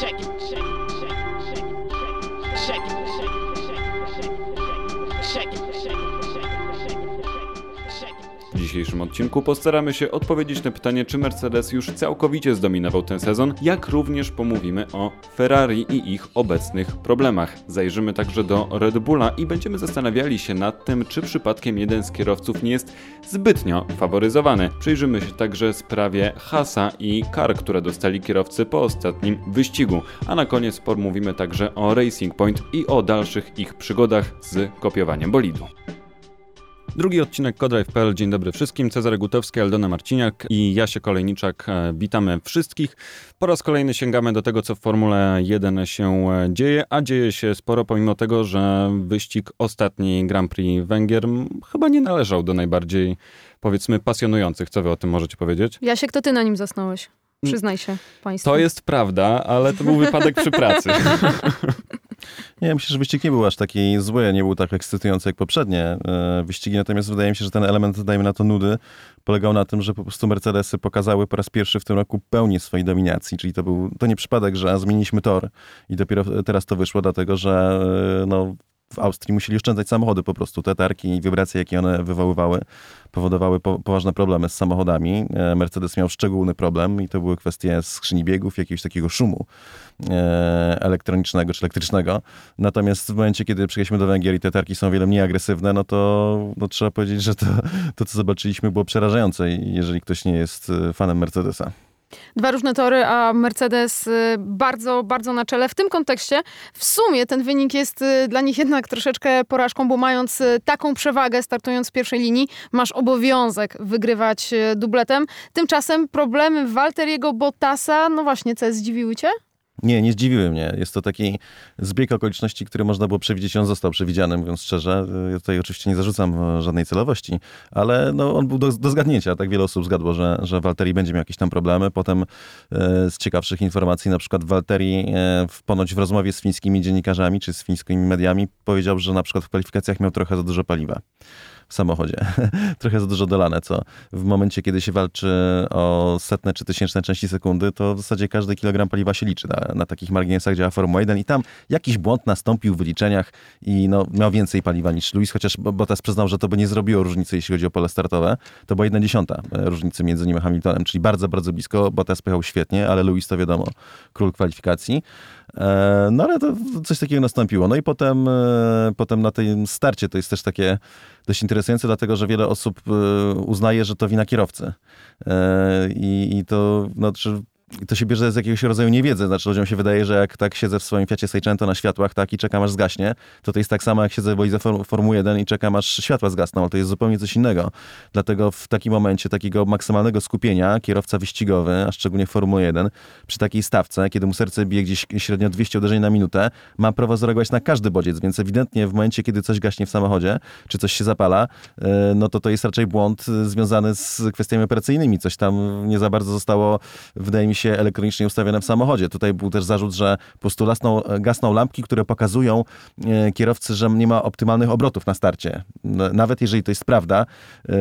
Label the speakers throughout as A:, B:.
A: Check it,
B: dzisiejszym odcinku postaramy się odpowiedzieć na pytanie, czy Mercedes już całkowicie zdominował ten sezon, jak również pomówimy o Ferrari i ich obecnych problemach. Zajrzymy także do Red Bulla i będziemy zastanawiali się nad tym, czy przypadkiem jeden z kierowców nie jest zbytnio faworyzowany. Przyjrzymy się także sprawie Hasa i kar, które dostali kierowcy po ostatnim wyścigu. A na koniec pomówimy także o Racing Point i o dalszych ich przygodach z kopiowaniem bolidu. Drugi odcinek Codrive.pl. Dzień dobry wszystkim. Cezary Gutowski, Aldona Marciniak i Jasie Kolejniczak. E, Witamy wszystkich. Po raz kolejny sięgamy do tego, co w Formule 1 się e, dzieje, a dzieje się sporo, pomimo tego, że wyścig ostatni Grand Prix Węgier chyba nie należał do najbardziej, powiedzmy, pasjonujących. Co wy o tym możecie powiedzieć?
C: Jasiek, to ty na nim zasnąłeś. Przyznaj się państwu.
B: To jest prawda, ale to był wypadek przy pracy.
D: Nie, myślę, że wyścig nie był aż taki zły, nie był tak ekscytujący jak poprzednie e, wyścigi, natomiast wydaje mi się, że ten element, dajmy na to nudy, polegał na tym, że po prostu Mercedesy pokazały po raz pierwszy w tym roku pełnię swojej dominacji, czyli to był, to nie przypadek, że zmieniliśmy tor i dopiero teraz to wyszło, dlatego że e, no, w Austrii musieli oszczędzać samochody po prostu. Te tarki i wibracje, jakie one wywoływały, powodowały po, poważne problemy z samochodami. E, Mercedes miał szczególny problem i to były kwestie skrzyni biegów, jakiegoś takiego szumu elektronicznego czy elektrycznego. Natomiast w momencie, kiedy przyjechaliśmy do Węgier i te tarki są o wiele mniej agresywne, no to no, trzeba powiedzieć, że to, to, co zobaczyliśmy, było przerażające, jeżeli ktoś nie jest e, fanem Mercedesa.
C: Dwa różne tory, a Mercedes y, bardzo, bardzo na czele. W tym kontekście w sumie ten wynik jest dla nich jednak troszeczkę porażką, bo mając taką przewagę, startując z pierwszej linii, masz obowiązek wygrywać dubletem. Tymczasem problemy Walteriego Bottasa, no właśnie, co zdziwiły cię?
D: Nie, nie zdziwiły mnie. Jest to taki zbieg okoliczności, który można było przewidzieć. On został przewidziany, mówiąc szczerze. Ja tutaj oczywiście nie zarzucam e, żadnej celowości, ale no, on był do, do zgadnięcia. Tak wiele osób zgadło, że, że Walteri będzie miał jakieś tam problemy. Potem e, z ciekawszych informacji, na przykład Walteri e, w, ponoć w rozmowie z fińskimi dziennikarzami czy z fińskimi mediami powiedział, że na przykład w kwalifikacjach miał trochę za dużo paliwa w samochodzie. Trochę za dużo dolane, co w momencie, kiedy się walczy o setne czy tysięczne części sekundy, to w zasadzie każdy kilogram paliwa się liczy. Na, na takich marginesach działa Formuła 1 i tam jakiś błąd nastąpił w wyliczeniach i no, miał więcej paliwa niż Luis, chociaż Bottas przyznał, że to by nie zrobiło różnicy, jeśli chodzi o pole startowe. To była jedna dziesiąta e, różnicy między nim a Hamiltonem, czyli bardzo, bardzo blisko. Bottas pojechał świetnie, ale Luis to wiadomo, król kwalifikacji. E, No ale to coś takiego nastąpiło. No i potem, e, potem na tym starcie to jest też takie dość interesujące, dlatego że wiele osób e, uznaje, że to wina kierowcy. I, i to, no, czy i to się bierze z jakiegoś rodzaju niewiedzy. Znaczy ludziom się wydaje, że jak tak siedzę w swoim Fiacie Seicento na światłach tak i czekam aż zgaśnie, to to jest tak samo jak siedzę w Form- Formuły 1 i czekam aż światła zgasną, ale to jest zupełnie coś innego. Dlatego w takim momencie takiego maksymalnego skupienia kierowca wyścigowy, a szczególnie w Formule 1, przy takiej stawce, kiedy mu serce bije gdzieś średnio 200 uderzeń na minutę, ma prawo zareagować na każdy bodziec, więc ewidentnie w momencie, kiedy coś gaśnie w samochodzie, czy coś się zapala, e, no to to jest raczej błąd e, związany z kwestiami operacyjnymi. Coś tam nie za bardzo zostało, wydaje mi się, elektronicznie ustawione w samochodzie. Tutaj był też zarzut, że po prostu gasną, gasną lampki, które pokazują e, kierowcy, że nie ma optymalnych obrotów na starcie. Nawet jeżeli to jest prawda, e,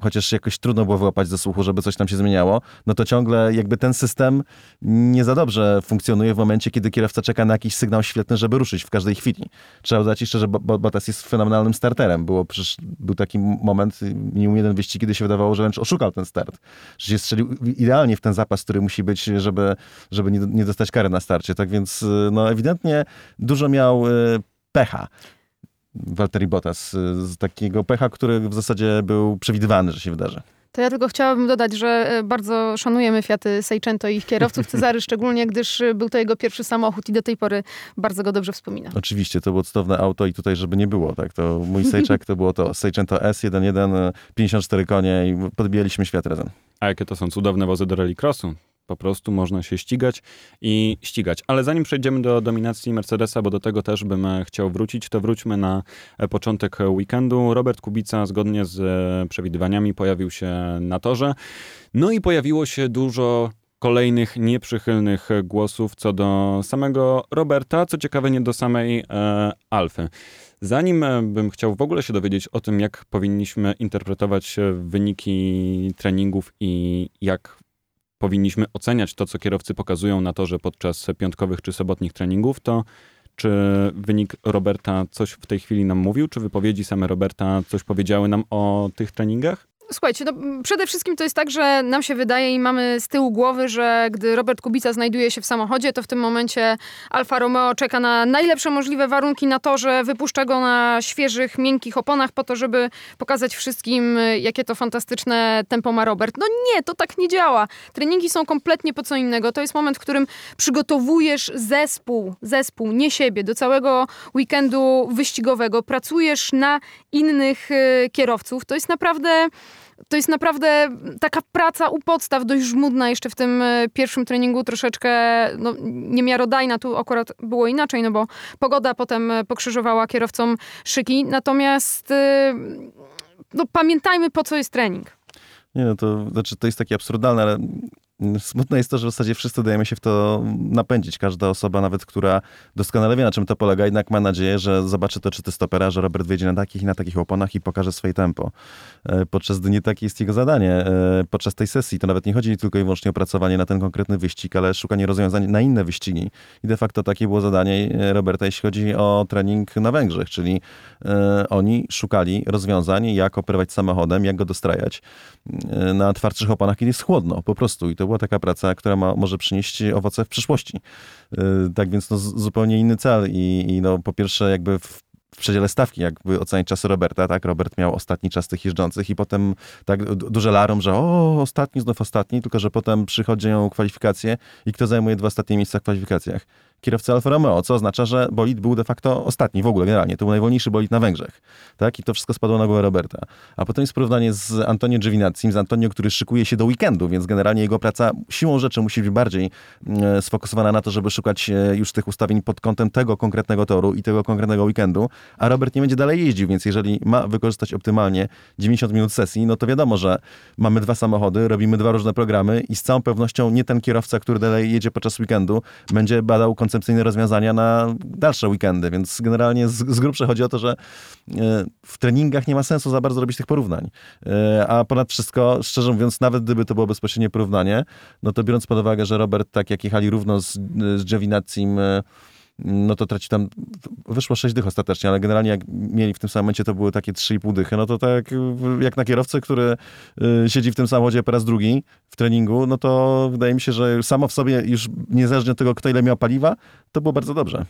D: chociaż jakoś trudno było wyłapać ze słuchu, żeby coś tam się zmieniało, no to ciągle jakby ten system nie za dobrze funkcjonuje w momencie, kiedy kierowca czeka na jakiś sygnał świetny, żeby ruszyć w każdej chwili. Trzeba dodać jeszcze, że Bo- Bo- Bottas jest fenomenalnym starterem. Było przecież, był taki moment, minimum jeden wyścig, kiedy się wydawało, że wręcz oszukał ten start. Że się strzelił idealnie w ten zapas, który musi być, żeby, żeby nie, nie dostać kary na starcie. Tak więc y, no ewidentnie dużo miał y, pecha. Walteri Bottas, z takiego pecha, który w zasadzie był przewidywany, że się wydarzy.
C: To ja tylko chciałabym dodać, że e, bardzo szanujemy Fiaty Seicento i ich kierowców, Cezary szczególnie, gdyż e, był to jego pierwszy samochód i do tej pory bardzo go dobrze wspomina.
D: Oczywiście, to było cudowne auto i tutaj, żeby nie było, tak, to mój Sejczak to było to Seicento S11, 54 konie i podbijaliśmy świat razem.
B: A jakie to są cudowne wozy do rallycrossu. Po prostu można się ścigać i ścigać. Ale zanim przejdziemy do dominacji Mercedesa, bo do tego też bym e, chciał wrócić, to wróćmy na e, początek weekendu. Robert Kubica zgodnie z e, przewidywaniami pojawił się na torze. No i pojawiło się dużo kolejnych nieprzychylnych głosów co do samego Roberta, co ciekawe nie do samej e, Alfy. Zanim bym chciał w ogóle się dowiedzieć o tym, jak powinniśmy interpretować wyniki treningów i jak powinniśmy oceniać to, co kierowcy pokazują na torze podczas piątkowych czy sobotnich treningów, to czy wynik Roberta coś w tej chwili nam mówił? Czy wypowiedzi same Roberta coś powiedziały nam o tych treningach?
C: Słuchajcie, no, przede wszystkim to jest tak, że nam się wydaje i mamy z tyłu głowy, że gdy Robert Kubica znajduje się w samochodzie, to w tym momencie Alfa Romeo czeka na najlepsze możliwe warunki na torze, wypuszcza go na świeżych, miękkich oponach po to, żeby pokazać wszystkim, jakie to fantastyczne tempo ma Robert. No nie, to tak nie działa. Treningi są kompletnie po co innego. To jest moment, w którym przygotowujesz zespół, zespół, nie siebie, do całego weekendu wyścigowego. Pracujesz na innych y, kierowców. To jest naprawdę to jest naprawdę taka praca u podstaw, dość żmudna jeszcze w tym e, pierwszym treningu, troszeczkę no, niemiarodajna. Tu akurat było inaczej, no bo pogoda potem pokrzyżowała kierowcom szyki. Natomiast e, no, pamiętajmy, po co jest trening.
D: Nie, no to znaczy to jest takie absurdalne, ale Smutne jest to, że w zasadzie wszyscy dajemy się w to napędzić. Każda osoba, nawet która doskonale wie, na czym to polega, jednak ma nadzieję, że zobaczy to, czy to stopera, że Robert wyjdzie na takich i na takich oponach i pokaże swoje tempo. E, podczas dni takie jest jego zadanie. E, podczas tej sesji to nawet nie chodzi tylko i wyłącznie o pracowanie na ten konkretny wyścig, ale szukanie rozwiązań na inne wyścigi. I de facto takie było zadanie e, Roberta, jeśli chodzi o trening na Węgrzech, czyli oni szukali rozwiązań, jak operować samochodem, jak go dostrajać na twardszych oponach, kiedy jest chłodno, po prostu. I to była taka praca, która ma, może przynieść owoce w przyszłości. Y, tak więc no, zupełnie inny cel i, i no, po pierwsze jakby w w przedziale stawki, jakby ocenić czasy Roberta, tak? Robert miał ostatni czas tych jeżdżących i potem tak duże larum, że o, ostatni, znów ostatni, tylko że potem przychodzą kwalifikacje i kto zajmuje dwa ostatnie miejsca w kwalifikacjach? Kierowcy Alfa Romeo, co oznacza, że bolid był de facto ostatni w ogóle generalnie. To był najwolniejszy bolid na Węgrzech. Tak? I to wszystko spadło na głowę Roberta. A potem jest porównanie z Antonio Giovinazzi, z Antonio, który szykuje się do weekendu, więc generalnie jego praca siłą rzeczy musi być bardziej e, sfokusowana na to, żeby szukać e, już tych ustawień pod kątem tego konkretnego toru i tego konkretnego weekendu, a Robert nie będzie dalej jeździł, więc jeżeli ma wykorzystać optymalnie 90 minut sesji, no to wiadomo, że mamy dwa samochody, robimy dwa różne programy i z całą pewnością nie ten kierowca, który dalej jedzie podczas weekendu, będzie badał koncepcyjne rozwiązania na dalsze weekendy, więc generalnie z, z grubsza chodzi o to, że e, w treningach nie ma sensu za bardzo robić tych porównań. E, a ponad wszystko, szczerze mówiąc, nawet gdyby to było bezpośrednie porównanie, no to biorąc pod uwagę, że Robert, tak jak jechali równo z, z Giovinazzi, no to traci tam, wyszło 6 dych ostatecznie, ale generalnie jak mieli w tym samym momencie, to były takie 3,5 dychy, no to tak jak na kierowcę, który y, siedzi w tym samochodzie po raz drugi w treningu, no to wydaje mi się, że samo w sobie już niezależnie od tego, kto ile miał paliwa, to było bardzo dobrze.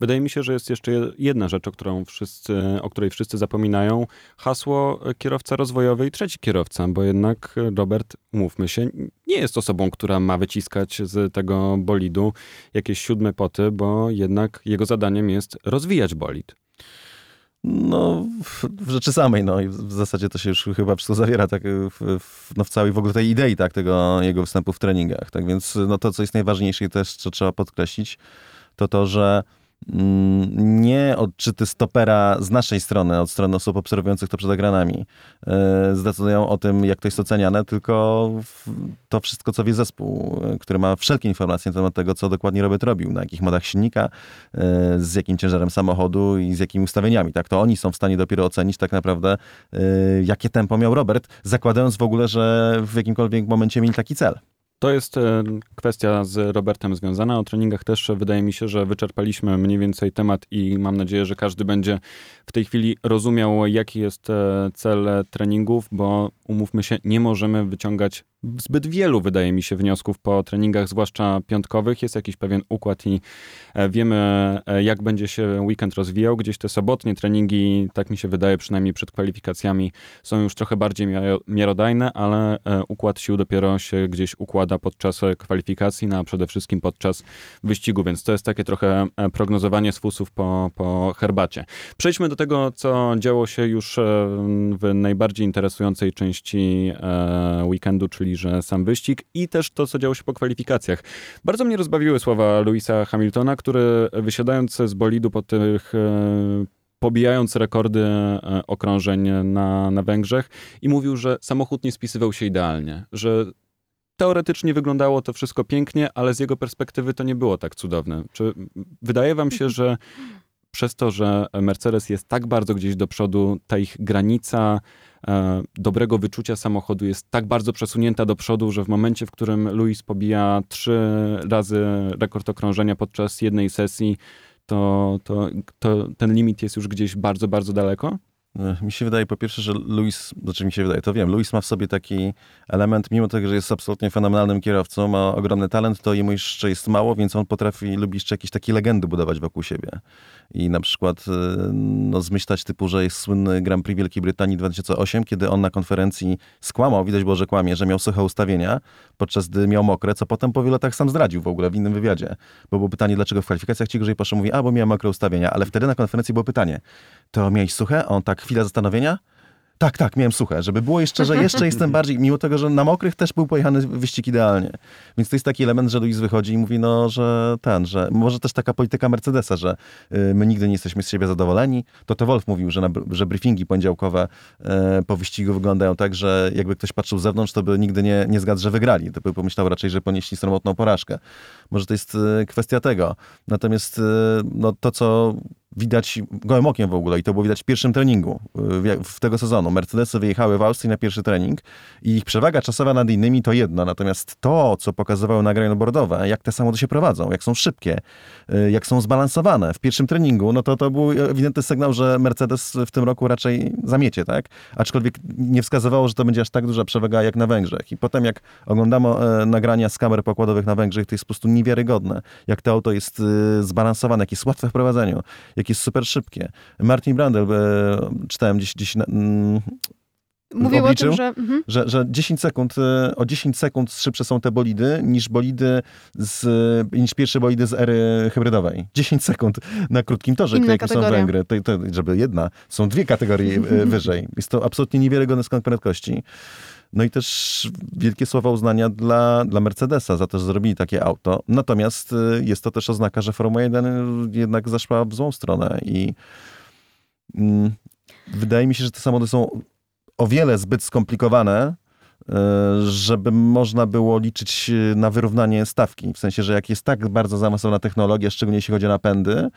B: Wydaje mi się, że jest jeszcze jedna rzecz, o, którą wszyscy, o której wszyscy zapominają. Hasło kierowca rozwojowy i trzeci kierowca, bo jednak Robert, mówmy się, nie jest osobą, która ma wyciskać z tego bolidu jakieś siódme poty, bo jednak jego zadaniem jest rozwijać bolid.
D: No, w, w, rzeczy samej, no i w zasadzie to się już chyba wszystko zawiera tak w, w, no w całej w ogóle tej idei, tak, tego jego występu w treningach. Tak więc no to, co jest najważniejsze i też, co trzeba podkreślić, to to, że nie odczyty stopera z naszej strony, od strony osób obserwujących to przed ekranami, e, zdecydują o tym, jak to jest oceniane, tylko to wszystko, co wie zespół, e, który ma wszelkie informacje na temat tego, co dokładnie Robert robił, na jakich modach silnika, e, z jakim ciężarem samochodu i z jakimi ustawieniami. Tak, to oni są w stanie dopiero ocenić tak naprawdę, jakie tempo miał Robert, zakładając w ogóle, że w jakimkolwiek momencie mieli taki cel.
B: To jest e, kwestia z Robertem związana. O treningach też wydaje mi się, że wyczerpaliśmy mniej więcej temat i mam nadzieję, że każdy będzie w tej chwili rozumiał, jaki jest e, cel treningów, bo umówmy się, nie możemy wyciągać zbyt wielu, wydaje mi się, wniosków po treningach, zwłaszcza piątkowych. Jest jakiś pewien układ i e, wiemy, e, jak będzie się weekend rozwijał. Gdzieś te sobotnie treningi, tak mi się wydaje, przynajmniej przed kwalifikacjami, są już trochę bardziej miarodajne, ale e, układ sił dopiero się gdzieś układa podczas kwalifikacji, no a przede wszystkim podczas wyścigu, więc to jest takie trochę prognozowanie z fusów po, po herbacie. Przejdźmy do tego, co działo się już w najbardziej interesującej części weekendu, czyli czyli że sam wyścig i też to, co działo się po kwalifikacjach. Bardzo mnie rozbawiły słowa Louisa Hamiltona, który wysiadając z bolidu po tych e, pobijając rekordy e, okrążeń na, na Węgrzech i mówił, że samochód nie spisywał się idealnie, że teoretycznie wyglądało to wszystko pięknie, ale z jego perspektywy to nie było tak cudowne. Czy wydaje wam się, że przez to, że Mercedes jest tak bardzo gdzieś do przodu, ta ich granica dobrego wyczucia samochodu jest tak bardzo przesunięta do przodu, że w momencie, w którym Luis pobija trzy razy rekord okrążenia podczas jednej sesji, to, to, to ten limit jest już gdzieś bardzo, bardzo daleko?
D: Mi się wydaje po pierwsze, że Luis, znaczy mi się wydaje, to wiem, Luis ma w sobie taki element, mimo tego, że jest absolutnie fenomenalnym kierowcą, ma ogromny talent, to jemu jeszcze jest mało, więc on potrafi, lubi jeszcze jakieś takie legendy budować wokół siebie. I na przykład e, no, zmyślać typu, że jest słynny Grand Prix Wielkiej Brytanii 2008, kiedy on na konferencji skłamał, widać było, że kłamie, że miał suche ustawienia, podczas gdy miał mokre, co potem po wielu latach sam zdradził w ogóle w innym wywiadzie. Bo było pytanie, dlaczego w kwalifikacjach ci gorzej poszło, mówi, a bo miałem mokre ustawienia, ale wtedy na konferencji było pytanie, to miałeś suche? On tak, chwila zastanowienia, tak, tak, miałem suche, żeby było jeszcze, że jeszcze jestem bardziej, mimo tego, że na mokrych też był pojechany wyścig idealnie. Więc to jest taki element, że Luis wychodzi i mówi, no, że ten, że może też taka polityka Mercedesa, że y, my nigdy nie jesteśmy z siebie zadowoleni. To to Wolf mówił, że, na, że briefingi poniedziałkowe y, po wyścigu wyglądają tak, że jakby ktoś patrzył z zewnątrz, to by nigdy nie, nie zgadł, że wygrali. To by pomyślał raczej, że ponieśli sromotną porażkę. Może to jest y, kwestia tego. Natomiast no, to, co widać gołym okiem w ogóle i to było widać w pierwszym treningu w tego sezonu. Mercedesy wyjechały w Austrii na pierwszy trening i ich przewaga czasowa nad innymi to jedno, natomiast to, co pokazywały nagrania bordowe, jak te samochody się prowadzą, jak są szybkie, y, jak są zbalansowane w pierwszym treningu, no to to był ewidentny sygnał, że Mercedes w tym roku raczej zamiecie, tak? Aczkolwiek nie wskazywało, że to będzie aż tak duża przewaga jak na Węgrzech. I potem jak oglądamy e, nagrania z kamer pokładowych na Węgrzech, to jest po prostu niewiarygodne, jak to auto jest y, zbalansowane, jak jest łatwe w prowadzeniu, jak jest super szybkie. Martin Brandel, e, czytałem gdzieś, gdzieś na, mm,
C: Mówił o
D: obliczył?
C: tym, że... Mhm.
D: że, że 10 sekund, e, o 10 sekund szybsze są te bolidy niż bolidy z, niż pierwsze bolidy z ery hybrydowej. 10 sekund na krótkim torze,
C: Inna
D: jakie są. Węgry. To, to, żeby jedna, są dwie kategorie e, wyżej. Jest to absolutnie niewiarygodne skąd prędkości. No i też wielkie słowa uznania dla, dla Mercedesa za to, że zrobili takie auto. Natomiast e, jest to też oznaka, że Formuła 1 jednak zaszła w złą stronę i mm, wydaje mi się, że te samochody są o wiele zbyt skomplikowane, e, żeby można było liczyć e, na wyrównanie stawki. W sensie, że jak jest tak bardzo zaawansowana technologia, szczególnie jeśli chodzi o napędy,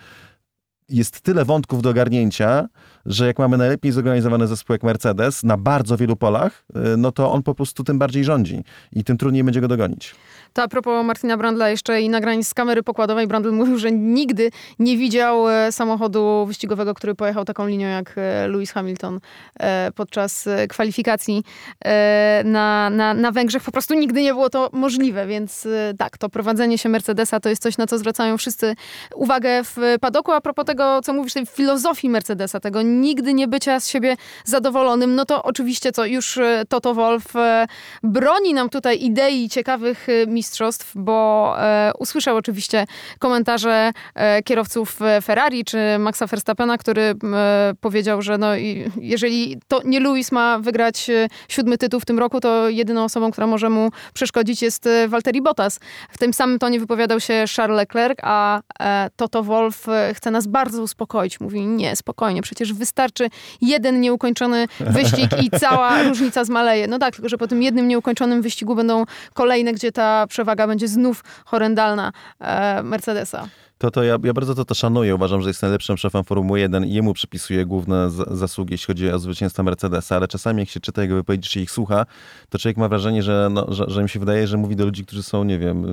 D: jest tyle wątków do ogarnięcia, że jak mamy najlepiej zorganizowany zespół jak Mercedes na bardzo wielu polach, e, no to on po prostu tym bardziej rządzi i tym trudniej będzie go dogonić.
C: To a propos Martina Brandla jeszcze i nagrań z kamery pokładowej. Brandl mówił, że nigdy nie widział e, samochodu wyścigowego, który pojechał taką linią jak e, Lewis Hamilton e, podczas kwalifikacji na, na, na Węgrzech. Po prostu nigdy nie było to możliwe, więc tak, to prowadzenie się Mercedesa to jest coś, na co zwracają wszyscy uwagę w padoku. A propos tego, co mówisz, tej filozofii Mercedesa, tego nigdy nie bycia z siebie zadowolonym, no to oczywiście co, już Toto Wolf broni nam tutaj idei ciekawych e, mistrzostw, bo e, usłyszał oczywiście komentarze e, kierowców e, Ferrari czy Maxa Verstappena, który powiedział, że no, i jeżeli to nie Lewis ma wygrać siódmy tytuł w tym roku, to jedyną osobą, która może mu przeszkodzić jest Valtteri Bottas. W tym samym tonie wypowiadał się Charles Leclerc, a Toto Wolf chce nas bardzo uspokoić. Mówi, nie, spokojnie, przecież wystarczy jeden nieukończony wyścig i cała różnica zmaleje. No tak, tylko że po tym jednym nieukończonym wyścigu będą kolejne, gdzie ta przewaga będzie znów horrendalna e, Mercedesa.
D: To, to ja, ja bardzo to, to szanuję. Uważam, że jest najlepszym szefem Formuły 1 i jemu przypisuję główne z, zasługi, jeśli chodzi o zwycięstwa Mercedesa, ale czasami jak się czyta jego wypowiedzi, czy ich słucha, to człowiek ma wrażenie, że, no, że, że mi się wydaje, że mówi do ludzi, którzy są, nie wiem,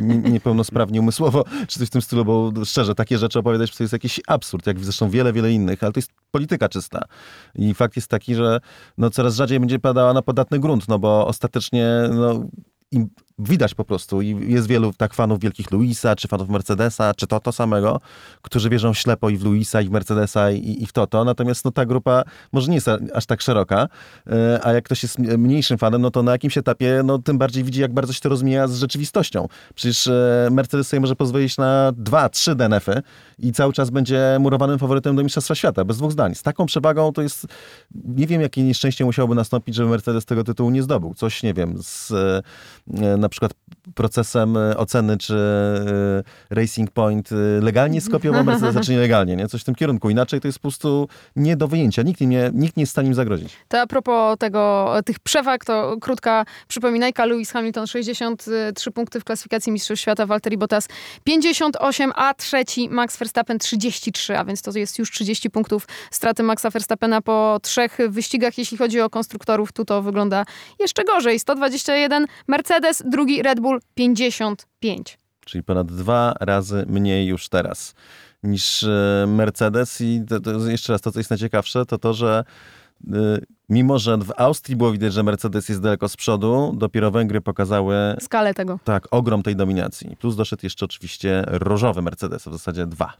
D: nie, niepełnosprawni umysłowo, czy coś w tym stylu, bo szczerze, takie rzeczy opowiadać to jest jakiś absurd, jak zresztą wiele, wiele innych, ale to jest polityka czysta. I fakt jest taki, że no, coraz rzadziej będzie padała na podatny grunt, no bo ostatecznie no, im widać po prostu i jest wielu tak fanów wielkich Luisa, czy fanów Mercedesa, czy Toto samego, którzy wierzą ślepo i w Luisa, i w Mercedesa, i, i w Toto, natomiast no, ta grupa może nie jest aż tak szeroka, e, a jak ktoś jest mniejszym fanem, no to na jakimś etapie no, tym bardziej widzi, jak bardzo się to rozmija z rzeczywistością. Przecież e, Mercedes sobie może pozwolić na dwa, trzy DNF-y i cały czas będzie murowanym faworytem do Mistrzostwa Świata, bez dwóch zdań. Z taką przewagą to jest, nie wiem, jakie nieszczęście musiałoby nastąpić, żeby Mercedes tego tytułu nie zdobył. Coś, nie wiem, z, e, na przykład procesem e, oceny, czy e, Racing Point e, legalnie skopiował Mercedesa, czy nielegalnie, nie? Coś w tym kierunku. Inaczej to jest po prostu nie do wyjęcia. Nikt, nie, nikt nie jest w stanie im zagrozić.
C: To a propos tego, tych przewag, to krótka przypominajka. Lewis Hamilton 63 punkty w klasyfikacji Mistrzostw Świata, Valtteri Bottas 58, a trzeci Max Verstappen 33, a więc to jest już 30 punktów straty Maxa Verstappena po trzech wyścigach. Jeśli chodzi o konstruktorów, tu to wygląda jeszcze gorzej. 121 Mercedes, drugi Red Bull 55.
D: Czyli ponad dwa razy mniej już teraz niż e, Mercedes. I to, to jeszcze raz, to co jest najciekawsze, to to, że y, mimo, że w Austrii było widać, że Mercedes jest daleko z przodu, dopiero Węgry pokazały
C: Skalę tego.
D: tak ogrom tej dominacji. Plus doszedł jeszcze oczywiście różowy Mercedes, w zasadzie dwa.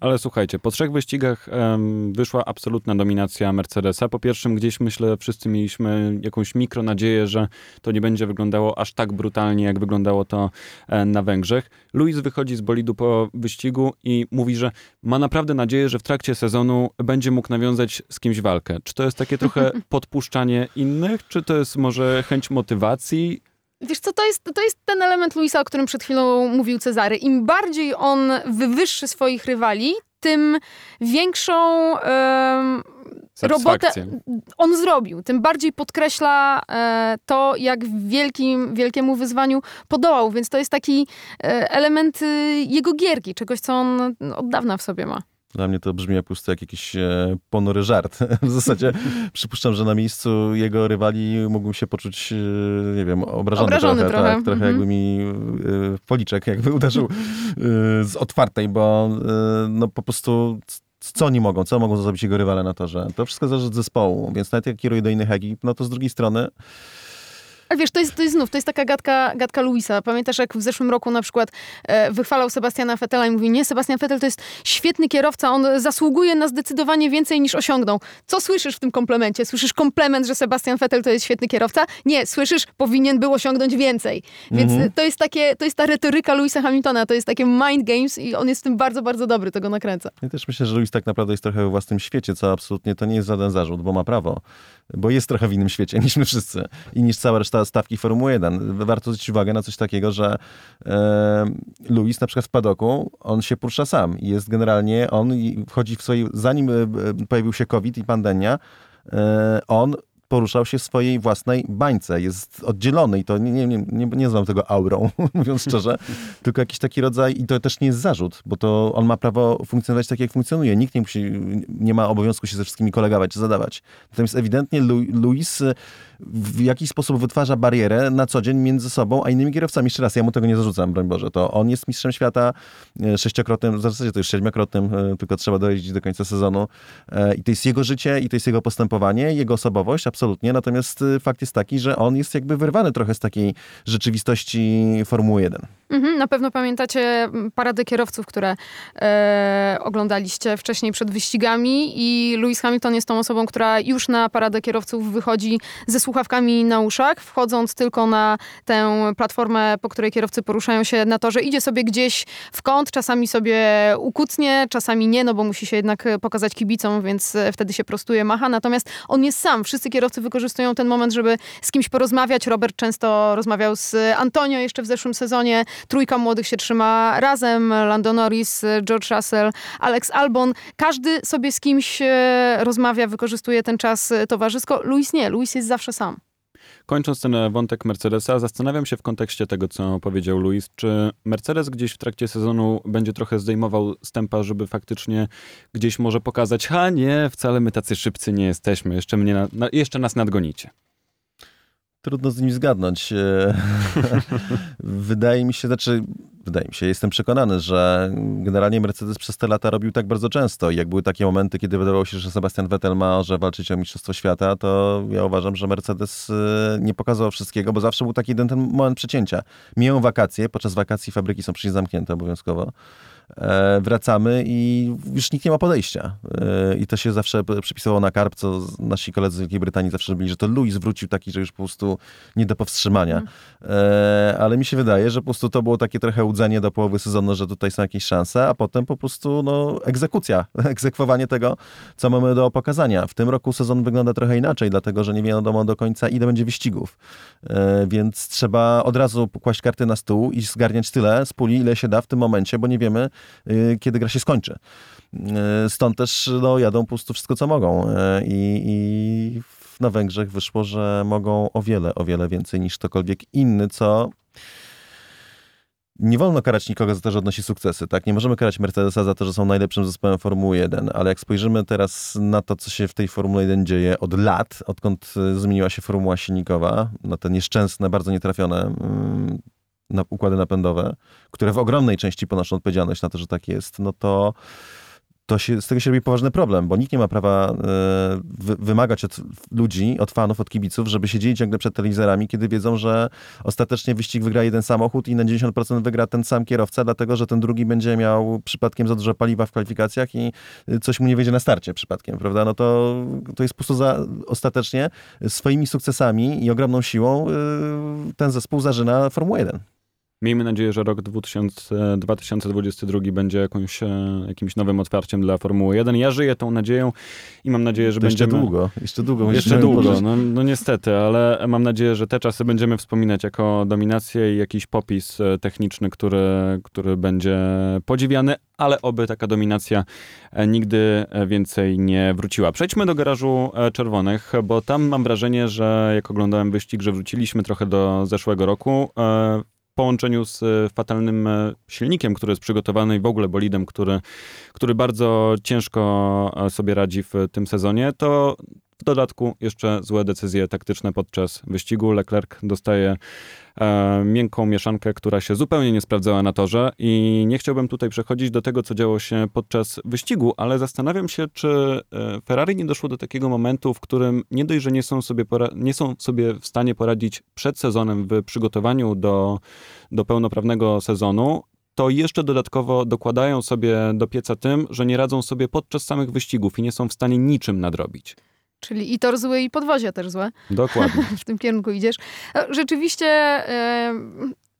B: Ale słuchajcie, po trzech wyścigach em, wyszła absolutna dominacja Mercedesa. Po pierwszym gdzieś myślę, wszyscy mieliśmy jakąś mikro nadzieję, że to nie będzie wyglądało aż tak brutalnie, jak wyglądało to e, na Węgrzech. Luis wychodzi z bolidu po wyścigu i mówi, że ma naprawdę nadzieję, że w trakcie sezonu będzie mógł nawiązać z kimś walkę. Czy to jest takie trochę podpuszczanie innych, czy to jest może chęć motywacji?
C: Wiesz co, to jest, to jest ten element Luisa, o którym przed chwilą mówił Cezary. Im bardziej on wywyższy swoich rywali, tym większą robotę on zrobił. Tym bardziej podkreśla e, to, jak wielkim, wielkiemu wyzwaniu podołał. Więc to jest taki e, element y, jego gierki, czegoś, co on od dawna w sobie ma.
D: Dla mnie to brzmi po prostu jak jakiś e, ponury żart. W zasadzie przypuszczam, że na miejscu jego rywali mógłbym się poczuć, e, nie wiem, obrażony,
C: Obrażony
D: trochę.
C: trochę,
D: Tak, trochę
C: mhm.
D: jakby mi e, w policzek jakby uderzył z otwartej, bo no po prostu co oni mogą, co mogą zrobić jego rywale na torze? To wszystko zależy od zespołu, więc nawet jak kieruje do innych ekip, no to z drugiej strony
C: Ale wiesz, to jest, to jest znów, to jest taka gadka, gadka Luisa. Pamiętasz, jak w zeszłym roku na przykład e, wychwalał Sebastiana Vettela i mówi, nie, Sebastian Vettel to jest świetny kierowca, on zasługuje na zdecydowanie więcej niż osiągnął. Co słyszysz w tym komplemencie? Słyszysz komplement, że Sebastian Vettel to jest świetny kierowca? Nie, słyszysz, powinien był osiągnąć więcej. Więc
D: Mhm.
C: to jest takie, to jest ta retoryka Louisa Hamiltona, to jest takie mind games i on jest w tym bardzo, bardzo dobry, to go nakręca.
D: Ja też myślę, że Luis tak naprawdę jest trochę we własnym świecie, co absolutnie to nie jest żaden zarzut, bo ma prawo. Bo jest trochę w innym świecie niż my wszyscy i niż cała reszta stawki Formuły 1. Warto zwrócić uwagę na coś takiego, że e, na przykład w padoku, on się porusza sam jest generalnie, on wchodzi w swojej, zanim e, pojawił się COVID i pandemia, e, on poruszał się w swojej własnej bańce. Jest oddzielony i to nie, nie, nie, nie, znam tego aurą, mówiąc szczerze, tylko jakiś taki rodzaj, i to też nie jest zarzut, bo to on ma prawo funkcjonować tak, jak funkcjonuje. Nikt nie musi, nie ma obowiązku się ze wszystkimi kolegować zadawać. Natomiast ewidentnie y, w jakiś sposób wytwarza barierę na co dzień między sobą a innymi kierowcami. Jeszcze raz, ja mu tego nie zarzucam, broń Boże. To on jest mistrzem świata e, sześciokrotnym, w zasadzie to już siedmiokrotnym, e, tylko trzeba dojeździć do końca sezonu. E, I to jest jego życie, i to jest jego postępowanie, jego osobowość, absolutnie. Natomiast fakt jest taki, że on jest jakby wyrwany trochę z takiej rzeczywistości Formuły 1.
C: Mhm, na pewno pamiętacie mm, parady kierowców, które e, oglądaliście wcześniej przed wyścigami i Lewis Hamilton jest tą osobą, która już na paradę kierowców wychodzi ze słuchawkami na uszach, wchodząc tylko na tę platformę, po której kierowcy poruszają się na torze. Idzie sobie gdzieś w kąt, czasami sobie ukucnie, czasami nie, no bo musi się jednak e, pokazać kibicom, więc e, wtedy się prostuje, macha. Natomiast on jest sam. Wszyscy kierowcy wykorzystują ten moment, żeby z kimś porozmawiać. Robert często rozmawiał z Antonio jeszcze w zeszłym sezonie. Trójka młodych się trzyma razem. Lando Norris, George Russell, Alex Albon. Każdy sobie z kimś e, rozmawia, wykorzystuje ten czas e, towarzysko. Luis nie. Luis jest zawsze sam.
B: Kończąc ten wątek Mercedesa, zastanawiam się w kontekście tego, co powiedział Luis, czy Mercedes gdzieś w trakcie sezonu będzie trochę zdejmował stępa, żeby faktycznie gdzieś może pokazać, ha nie, wcale my tacy szybcy nie jesteśmy, jeszcze, mnie na, jeszcze nas nadgonicie.
D: Trudno z nim zgadnąć. E, wydaje mi się, znaczy, wydaje mi się, jestem przekonany, że generalnie Mercedes przez te lata robił tak bardzo często. I jak były takie momenty, kiedy wydawało się, że Sebastian Vettel ma że walczyć o Mistrzostwo Świata, to ja uważam, że Mercedes e, nie pokazał wszystkiego, bo zawsze był taki jeden ten moment przecięcia. Mijają wakacje, podczas wakacji fabryki są przecież zamknięte obowiązkowo. E, wracamy i już nikt nie ma podejścia. E, I to się zawsze przypisało na karp, co nasi koledzy z Wielkiej Brytanii zawsze byli, że to Louis wrócił taki, że już po prostu nie do powstrzymania. Mm. Ale mi się wydaje, że po prostu to było takie trochę łudzenie do połowy sezonu, że tutaj są jakieś szanse, a potem po prostu no, egzekucja, egzekwowanie tego, co mamy do pokazania. W tym roku sezon wygląda trochę inaczej, dlatego, że nie wiadomo do końca, ile będzie wyścigów. Więc trzeba od razu kłaść karty na stół i zgarniać tyle z puli, ile się da w tym momencie, bo nie wiemy, kiedy gra się skończy. Y, stąd też no, jadą po prostu wszystko, co mogą. Y, I, i na Węgrzech wyszło, że mogą o wiele, o wiele więcej niż ktokolwiek inny, co nie wolno karać nikogo za to, że odnosi sukcesy, tak? Nie możemy karać Mercedesa za to, że są najlepszym zespołem Formuły 1, ale jak spojrzymy teraz na to, co się w tej Formule 1 dzieje od lat, odkąd zmieniła się formuła silnikowa, na te nieszczęsne, bardzo nietrafione mm, na układy napędowe, które w ogromnej części ponoszą odpowiedzialność na to, że tak jest, no to to się, z tego się robi poważny problem, bo nikt nie ma prawa wy, wymagać od ludzi, od fanów, od kibiców, żeby siedzieli ciągle przed telewizorami, kiedy wiedzą, że ostatecznie wyścig wygra jeden samochód i na 90% wygra ten sam kierowca, dlatego że ten drugi będzie miał przypadkiem za dużo paliwa w kwalifikacjach i coś mu nie wiedzie na starcie przypadkiem, prawda? No to, to jest po prostu za, ostatecznie swoimi sukcesami i ogromną siłą y, ten zespół zażyna Formułę 1.
B: Miejmy nadzieję, że rok 2000, 2022 będzie jakąś, e, jakimś nowym otwarciem dla Formuły 1. Ja żyję tą nadzieją i mam nadzieję, że
D: to
B: będziemy...
D: Jeszcze długo, jeszcze długo.
B: Jeszcze długo, no, no, niestety, ale mam nadzieję, że te czasy będziemy wspominać jako dominację i jakiś popis e, techniczny, który, który będzie podziwiany, ale oby taka dominacja e, nigdy więcej nie wróciła. Przejdźmy do garażu czerwonych, bo tam mam wrażenie, że jak oglądałem wyścig, że wróciliśmy trochę do zeszłego roku połączeniu z e, fatalnym e, silnikiem, który jest przygotowany i w ogóle bolidem, który, który bardzo ciężko e, sobie radzi w tym sezonie, to w dodatku jeszcze złe decyzje taktyczne podczas wyścigu. Leclerc dostaje e, miękką mieszankę, która się zupełnie nie sprawdzała na torze i nie chciałbym tutaj przechodzić do tego, co działo się podczas wyścigu, ale zastanawiam się, czy e, Ferrari nie doszło do takiego momentu, w którym nie dość, że nie są sobie, nie są sobie w stanie poradzić przed sezonem w przygotowaniu do, do pełnoprawnego sezonu, to jeszcze dodatkowo dokładają sobie do pieca tym, że nie radzą sobie podczas samych wyścigów i nie są w stanie niczym nadrobić.
C: Czyli i tor zły, i podwozia też złe.
B: Dokładnie.
C: w tym kierunku idziesz. Rzeczywiście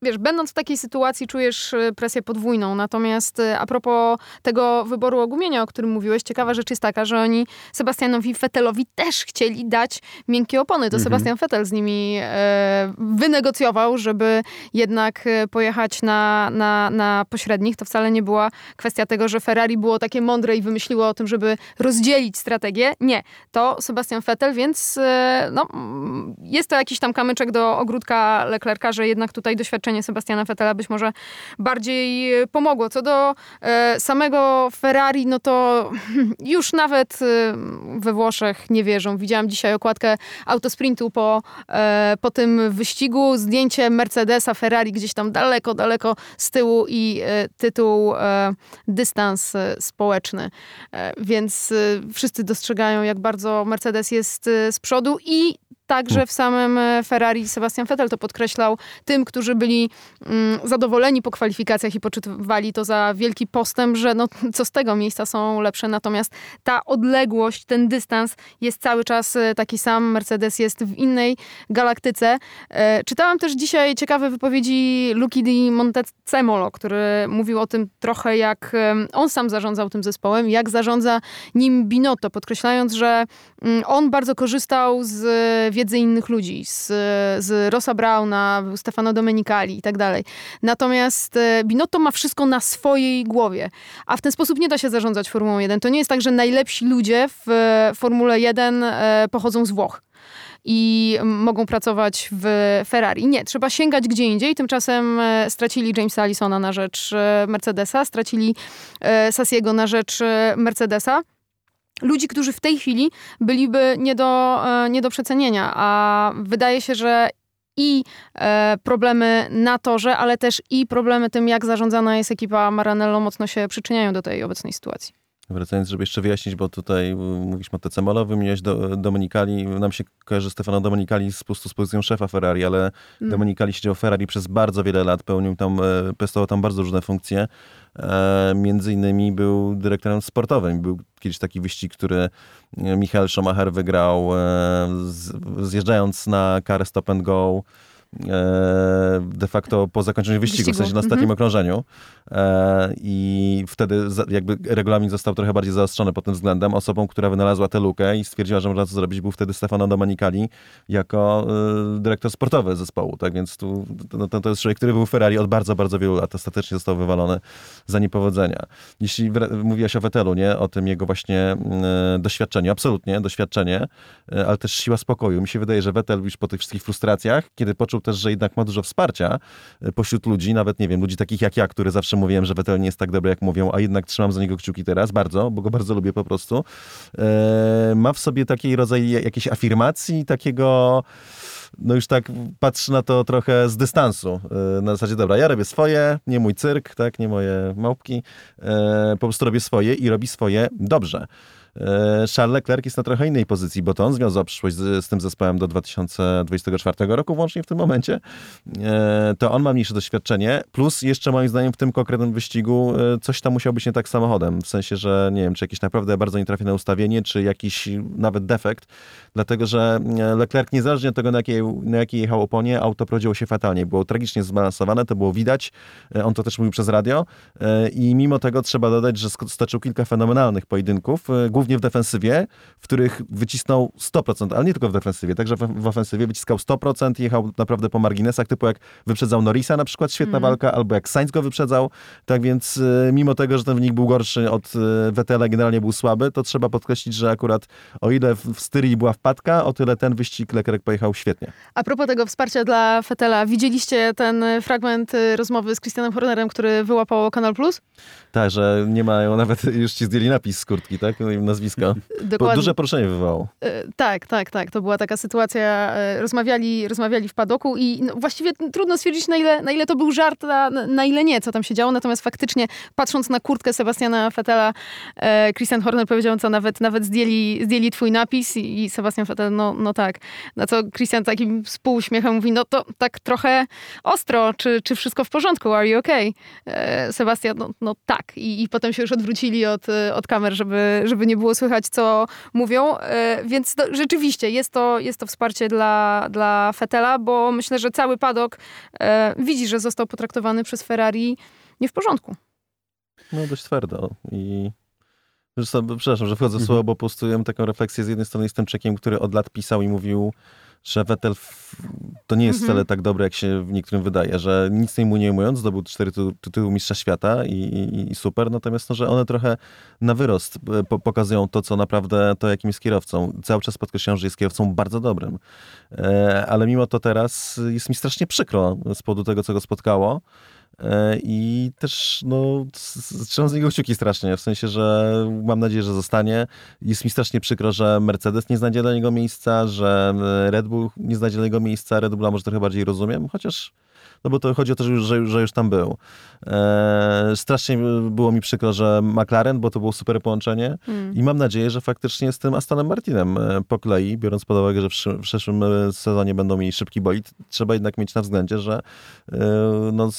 C: wiesz, będąc w takiej sytuacji czujesz y, presję podwójną. Natomiast y, a propos tego wyboru ogumienia, o którym mówiłeś, ciekawa rzecz jest taka, że oni Sebastianowi Fettelowi też chcieli dać miękkie opony. To mhm. Sebastian Vettel z nimi e, wynegocjował, żeby jednak e, pojechać na, na, na pośrednich. To wcale nie była kwestia tego, że Ferrari było takie mądre i wymyśliło o tym, żeby rozdzielić strategię. Nie. To Sebastian Vettel, więc e, no, jest to jakiś tam kamyczek do ogródka Leclerca, że jednak tutaj doświadczenie doświadczenie Sebastiana Vettela być może bardziej e, pomogło. Co do e, samego Ferrari, no to już nawet e, we Włoszech nie wierzą. Widziałam dzisiaj okładkę autosprintu po, po tym wyścigu, zdjęcie Mercedesa, Ferrari gdzieś tam daleko, daleko z tyłu i tytuł dystans społeczny. więc wszyscy dostrzegają, jak bardzo Mercedes jest z przodu i Także w samym e, Ferrari Sebastian Vettel to podkreślał tym, którzy byli mm, zadowoleni po kwalifikacjach i poczytywali to za wielki postęp, że no, co z tego miejsca są lepsze. Natomiast ta odległość, ten dystans jest cały czas e, taki sam. Mercedes jest w innej galaktyce. E, czytałam też dzisiaj ciekawe wypowiedzi Luki di Montezemolo, który mówił o tym trochę, jak on sam zarządzał tym zespołem, jak zarządza nim Binotto, podkreślając, że mm, on bardzo korzystał z wiedzy innych ludzi, z, z Rosa Brauna, Stefano Domenicali i tak dalej. Natomiast e, Binotto ma wszystko na swojej głowie, a w ten sposób nie da się zarządzać Formułą 1. To nie jest tak, że najlepsi ludzie w e, Formule 1 e, pochodzą z Włoch i mogą pracować w Ferrari. Nie, trzeba sięgać gdzie indziej. Tymczasem stracili Jamesa Allisona na rzecz Mercedesa, stracili Sassiego na rzecz Mercedesa ludzi, którzy w tej chwili byliby nie do, e, nie do przecenienia, a wydaje się, że i e, problemy na torze, ale też i problemy tym, jak zarządzana jest ekipa Maranello, mocno się przyczyniają do tej obecnej sytuacji.
D: Wracając, żeby jeszcze wyjaśnić, bo tutaj y, mówiliśmy o TC Molowy, miałeś do, Domenicali, nam się kojarzy Stefano Domenicali z, po prostu z pozycją szefa Ferrari, ale
C: Mm.
D: Domenicali siedział w Ferrari przez bardzo wiele lat, pełnił tam, e, pestował tam bardzo różne funkcje. E, między innymi był dyrektorem sportowym. Był kiedyś taki wyścig, który e, Michael Schumacher wygrał, e, zjeżdżając na karę stop and go de facto po zakończeniu wyścigu,
C: Wyścigu,
D: w sensie na ostatnim
C: mhm.
D: okrążeniu. E, I wtedy jakby regulamin został trochę bardziej zaostrzony pod tym względem. Osobą, która wynalazła tę lukę i stwierdziła, że można to zrobić, był wtedy Stefano Domenicali jako e, dyrektor sportowy zespołu. Tak więc tu, no, to, to jest człowiek, który był w Ferrari od bardzo, bardzo wielu lat. Ostatecznie został wywalony za niepowodzenia. Jeśli mówiłaś o Vettelu, nie? O tym jego właśnie e, doświadczeniu. Absolutnie, doświadczenie, e, ale też siła spokoju. Mi się wydaje, że Vettel już po tych wszystkich frustracjach, kiedy poczuł też, że jednak ma dużo wsparcia e, pośród ludzi, nawet nie wiem, ludzi takich jak ja, który zawsze mówiłem, że Vettel nie jest tak dobry, jak mówią, a jednak trzymam za niego kciuki teraz, bardzo, bo go bardzo lubię po prostu. E, ma w sobie taki rodzaj jakiejś afirmacji, takiego no już tak patrzy na to trochę z dystansu. E, Na zasadzie, dobra, ja robię swoje, nie mój cyrk, tak, nie moje małpki. Po prostu robię swoje i robi swoje dobrze. E, Charles Leclerc jest na trochę innej pozycji, bo to on związał przyszłość z, z tym zespołem do 2024 roku, włącznie w tym momencie. E, To on ma mniejsze doświadczenie, plus jeszcze moim zdaniem w tym konkretnym wyścigu e, coś tam musiał być nie tak samochodem, w sensie, że nie wiem, czy jakieś naprawdę bardzo nietrafione ustawienie, czy jakiś nawet defekt, dlatego że Leclerc niezależnie od tego, na jakiej, na jakiej jechał oponie, auto prowadziło się fatalnie. Było tragicznie zbalansowane, to było widać. On to też mówił przez radio. I mimo tego trzeba dodać, że stoczył kilka fenomenalnych pojedynków, głównie w defensywie, w których wycisnął 100%, ale nie tylko w defensywie, także w, w ofensywie wyciskał 100%, jechał naprawdę po marginesach, typu jak wyprzedzał Norrisa na przykład, świetna walka, albo jak Sainz go wyprzedzał. Tak więc e, mimo tego, że ten wynik był gorszy od e, Vettela, generalnie był słaby, to trzeba podkreślić, że akurat o ile w, Styrii była wpadka, o tyle ten wyścig Leclerc pojechał świetnie.
C: A propos tego wsparcia dla Fetela, widzieliście ten y, fragment y, rozmowy z Christianem Hornerem, który wyłapał Kanal Plus?
D: Tak, że nie mają, nawet już ci zdjęli napis z kurtki, tak? Bo
C: Dokładnie.
D: duże poruszenie wywołało.
C: E, Tak, tak, tak. To była taka sytuacja. e, Rozmawiali, rozmawiali w padoku i no, właściwie trudno stwierdzić, na ile, na ile to był żart, a na, ile nie, co tam się działo. Natomiast faktycznie, patrząc na kurtkę Sebastiana Fettela, e, Christian Horner powiedział, co nawet, nawet zdjęli, zdjęli twój napis i, i Sebastian Vettel, no, no tak. Na co Christian takim spółuśmiechem mówi, no to tak trochę ostro, czy, czy wszystko w porządku, are you okay? Sebastian, no, no tak. I, I potem się już odwrócili od, od kamer, żeby, żeby nie było słychać, co mówią. E, Więc to, rzeczywiście jest to, jest to wsparcie dla, dla Fetela, bo myślę, że cały padok e, widzi, że został potraktowany przez Ferrari nie w porządku.
D: No dość twardo i... Zresztą, przepraszam, że wchodzę w
B: Mhm.
D: słowo, bo po prostu ja mam taką refleksję. Z jednej strony jestem czekiem, który od lat pisał i mówił, że Vettel to nie jest
C: Mhm.
D: wcale tak dobre, jak się w niektórym wydaje, że nic mu nie ujmując, zdobył cztery tytu- tytuły mistrza świata i, i, i super, natomiast no, że one trochę na wyrost e, po, pokazują to, co naprawdę, to jakim jest kierowcą. Cały czas podkreślają, że jest kierowcą bardzo dobrym. E, ale mimo to teraz jest mi strasznie przykro z powodu tego, co go spotkało. E, I też, no, trzymam z niego kciuki strasznie, w sensie, że mam nadzieję, że zostanie. Jest mi strasznie przykro, że Mercedes nie znajdzie dla niego miejsca, że e, Red Bull nie znajdzie dla niego miejsca. Red Bulla może trochę bardziej rozumiem, chociaż, no bo to chodzi o to, że już, że, już- że już tam był. E, strasznie było mi przykro, że McLaren, bo to było super połączenie
C: Mm.
D: i mam nadzieję, że faktycznie z tym Astonem Martinem e, po kolei, biorąc pod uwagę, że w, przysz- w przyszłym e, sezonie będą mieli szybki bolid, trzeba jednak mieć na względzie, że e, no,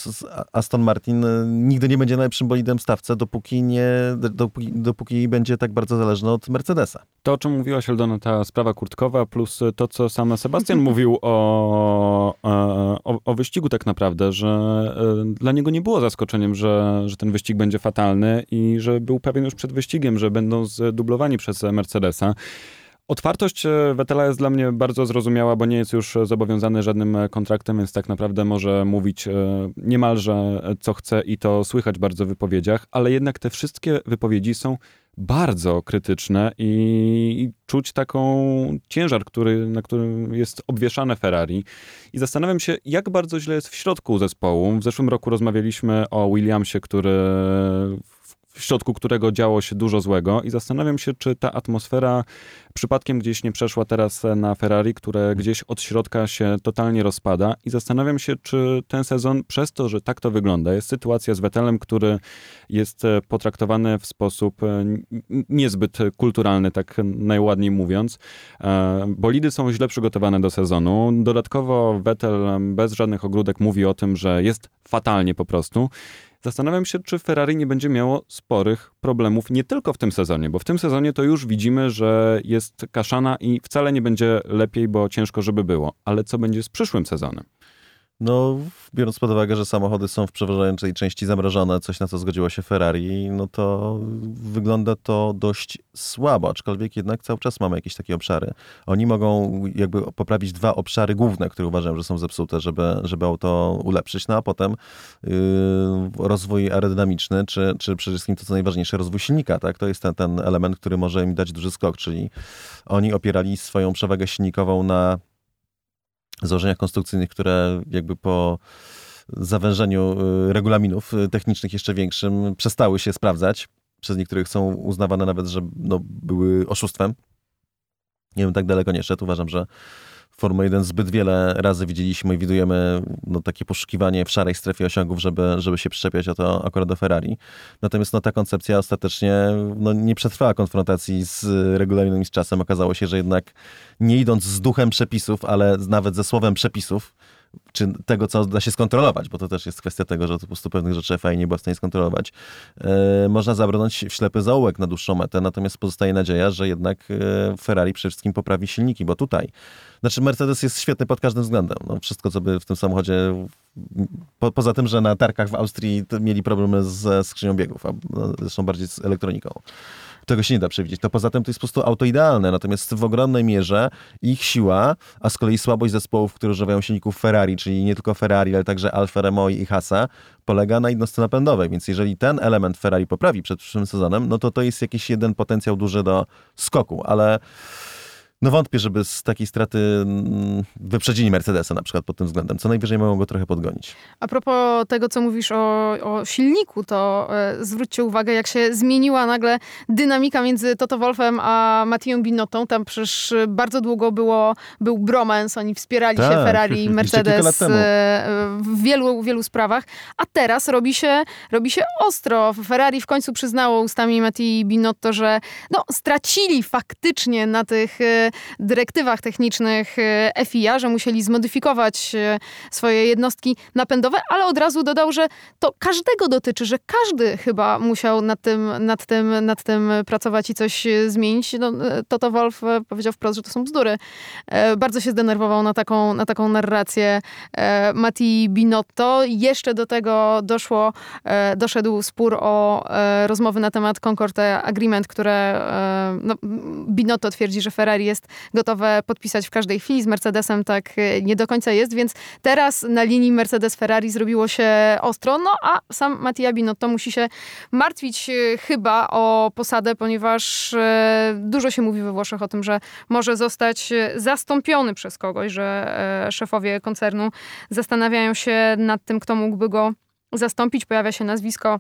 D: Aston Martin nigdy nie będzie najlepszym bolidem w stawce, dopóki, nie, dopóki, dopóki będzie tak bardzo zależny od Mercedesa.
B: To, o czym mówiłaś, Eldona, ta sprawa kurtkowa, plus to, co sam Sebastian mówił o, o, o wyścigu tak naprawdę, że e, dla niego nie było zaskoczeniem, że, że ten wyścig będzie fatalny i że był pewien już przed wyścigiem, że będą zdublowani przez Mercedesa. Otwartość e, Vettela jest dla mnie bardzo zrozumiała, bo nie jest już zobowiązany żadnym kontraktem, więc tak naprawdę może mówić e, niemalże co chce i to słychać bardzo w wypowiedziach, ale jednak te wszystkie wypowiedzi są bardzo krytyczne i, czuć taką ciężar, który, na którym jest obwieszane Ferrari. I zastanawiam się, jak bardzo źle jest w środku zespołu. W zeszłym roku rozmawialiśmy o Williamsie, który w- środku którego działo się dużo złego i zastanawiam się, czy ta atmosfera przypadkiem gdzieś nie przeszła teraz na Ferrari, które gdzieś od środka się totalnie rozpada i zastanawiam się, czy ten sezon przez to, że tak to wygląda, jest sytuacja z Vettelem, który jest e, potraktowany w sposób e, niezbyt kulturalny, tak najładniej mówiąc. E, bolidy są źle przygotowane do sezonu. Dodatkowo Vettel bez żadnych ogródek mówi o tym, że jest fatalnie po prostu. Zastanawiam się, czy Ferrari nie będzie miało sporych problemów nie tylko w tym sezonie, bo w tym sezonie to już widzimy, że jest kaszana i wcale nie będzie lepiej, bo ciężko, żeby było. Ale co będzie z przyszłym sezonem?
D: No, biorąc pod uwagę, że samochody są w przeważającej części zamrożone, coś na co zgodziło się Ferrari, no to wygląda to dość słabo, aczkolwiek jednak cały czas mamy jakieś takie obszary. Oni mogą jakby poprawić dwa obszary główne, które uważają, że są zepsute, żeby, żeby auto ulepszyć, no a potem yy, rozwój aerodynamiczny, czy, czy przede wszystkim to, co najważniejsze, rozwój silnika, tak? To jest ten, ten element, który może im dać duży skok, czyli oni opierali swoją przewagę silnikową na założeniach konstrukcyjnych, które jakby po zawężeniu y, regulaminów y, technicznych jeszcze większym przestały się sprawdzać. Przez niektórych są uznawane nawet, że no, były oszustwem. Nie wiem, tak daleko nie szedł. Uważam, że Formuła 1 zbyt wiele razy widzieliśmy i widujemy no, takie poszukiwanie w szarej strefie osiągów, żeby, żeby się przyczepiać o to akurat do Ferrari. Natomiast no, ta koncepcja ostatecznie no, nie przetrwała konfrontacji z regulaminem i z czasem. Okazało się, że jednak nie idąc z duchem przepisów, ale nawet ze słowem przepisów, czy tego, co da się skontrolować, bo to też jest kwestia tego, że po prostu pewnych rzeczy FIA nie była w stanie skontrolować, e, można zabrnąć w ślepy zaułek na dłuższą metę, natomiast pozostaje nadzieja, że jednak e, Ferrari przede wszystkim poprawi silniki, bo tutaj, znaczy Mercedes jest świetny pod każdym względem. No, wszystko, co by w tym samochodzie, po, poza tym, że na tarkach w Austrii mieli problemy ze skrzynią biegów, a no, zresztą bardziej z elektroniką tego się nie da przewidzieć. To poza tym to jest po prostu auto idealne, natomiast w ogromnej mierze ich siła, a z kolei słabość zespołów, które używają silników Ferrari, czyli nie tylko Ferrari, ale także Alfa Romeo i Hasa, polega na jednostce napędowej, więc jeżeli ten element Ferrari poprawi przed przyszłym sezonem, no to to jest jakiś jeden potencjał duży do skoku, ale no wątpię, żeby z takiej straty mm, wyprzedzili Mercedesa na przykład pod tym względem. Co najwyżej mogą go trochę podgonić.
C: A propos tego, co mówisz o, o silniku, to e, zwróćcie uwagę, jak się zmieniła nagle dynamika między Toto Wolfem a Mattią Binottą. Tam przecież bardzo długo było, był bromance, oni wspierali
D: Tak,
C: się Ferrari i Mercedes e, w wielu, wielu sprawach. A teraz robi się, robi się ostro. Ferrari w końcu przyznało ustami Mattii Binotto, że no, stracili faktycznie na tych e, dyrektywach technicznych e, FIA, że musieli zmodyfikować e, swoje jednostki napędowe, ale od razu dodał, że to każdego dotyczy, że każdy chyba musiał nad tym, nad tym, nad tym pracować i coś e, zmienić. No, Toto Wolf powiedział wprost, że to są bzdury. Bardzo się zdenerwował na taką, na taką narrację Mati Binotto. Jeszcze do tego doszło, doszedł spór o rozmowy na temat Concord Agreement, które no, Binotto twierdzi, że Ferrari jest gotowe podpisać w każdej chwili. Z Mercedesem tak e, nie do końca jest, więc teraz na linii Mercedes-Ferrari zrobiło się ostro, no a sam Mattia Binotto musi się martwić e, chyba o posadę, ponieważ e, dużo się mówi we Włoszech o tym, że może zostać zastąpiony przez kogoś, że szefowie koncernu zastanawiają się nad tym, kto mógłby go zastąpić. Pojawia się nazwisko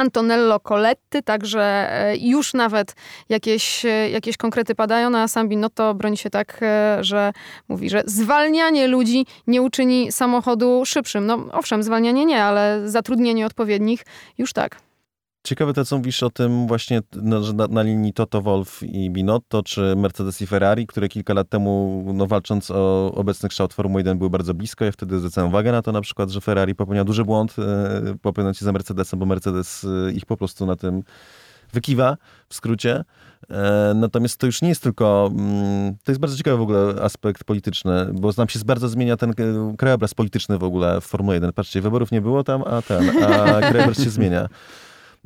C: Antonello Coletti, także e, już nawet jakieś, e, jakieś konkrety padają, no a sam Binotto broni się tak, e, że mówi, że zwalnianie ludzi nie uczyni samochodu szybszym. No owszem, zwalnianie nie, ale zatrudnienie odpowiednich już tak.
D: Ciekawe to, co mówisz o tym właśnie no, że na, na linii Toto Wolf i Binotto, czy Mercedes i Ferrari, które kilka lat temu, no, walcząc o obecny kształt Formuły 1 były bardzo blisko. Ja wtedy zwracałem uwagę na to na przykład, że Ferrari popełniał duży błąd, e, się za Mercedesem, bo Mercedes e, ich po prostu na tym wykiwa, w skrócie. E, natomiast to już nie jest tylko, mm, to jest bardzo ciekawy w ogóle aspekt polityczny, bo nam się bardzo zmienia ten e, krajobraz polityczny w ogóle w Formule 1. Patrzcie, wyborów nie było tam, a ten, a krajobraz się zmienia.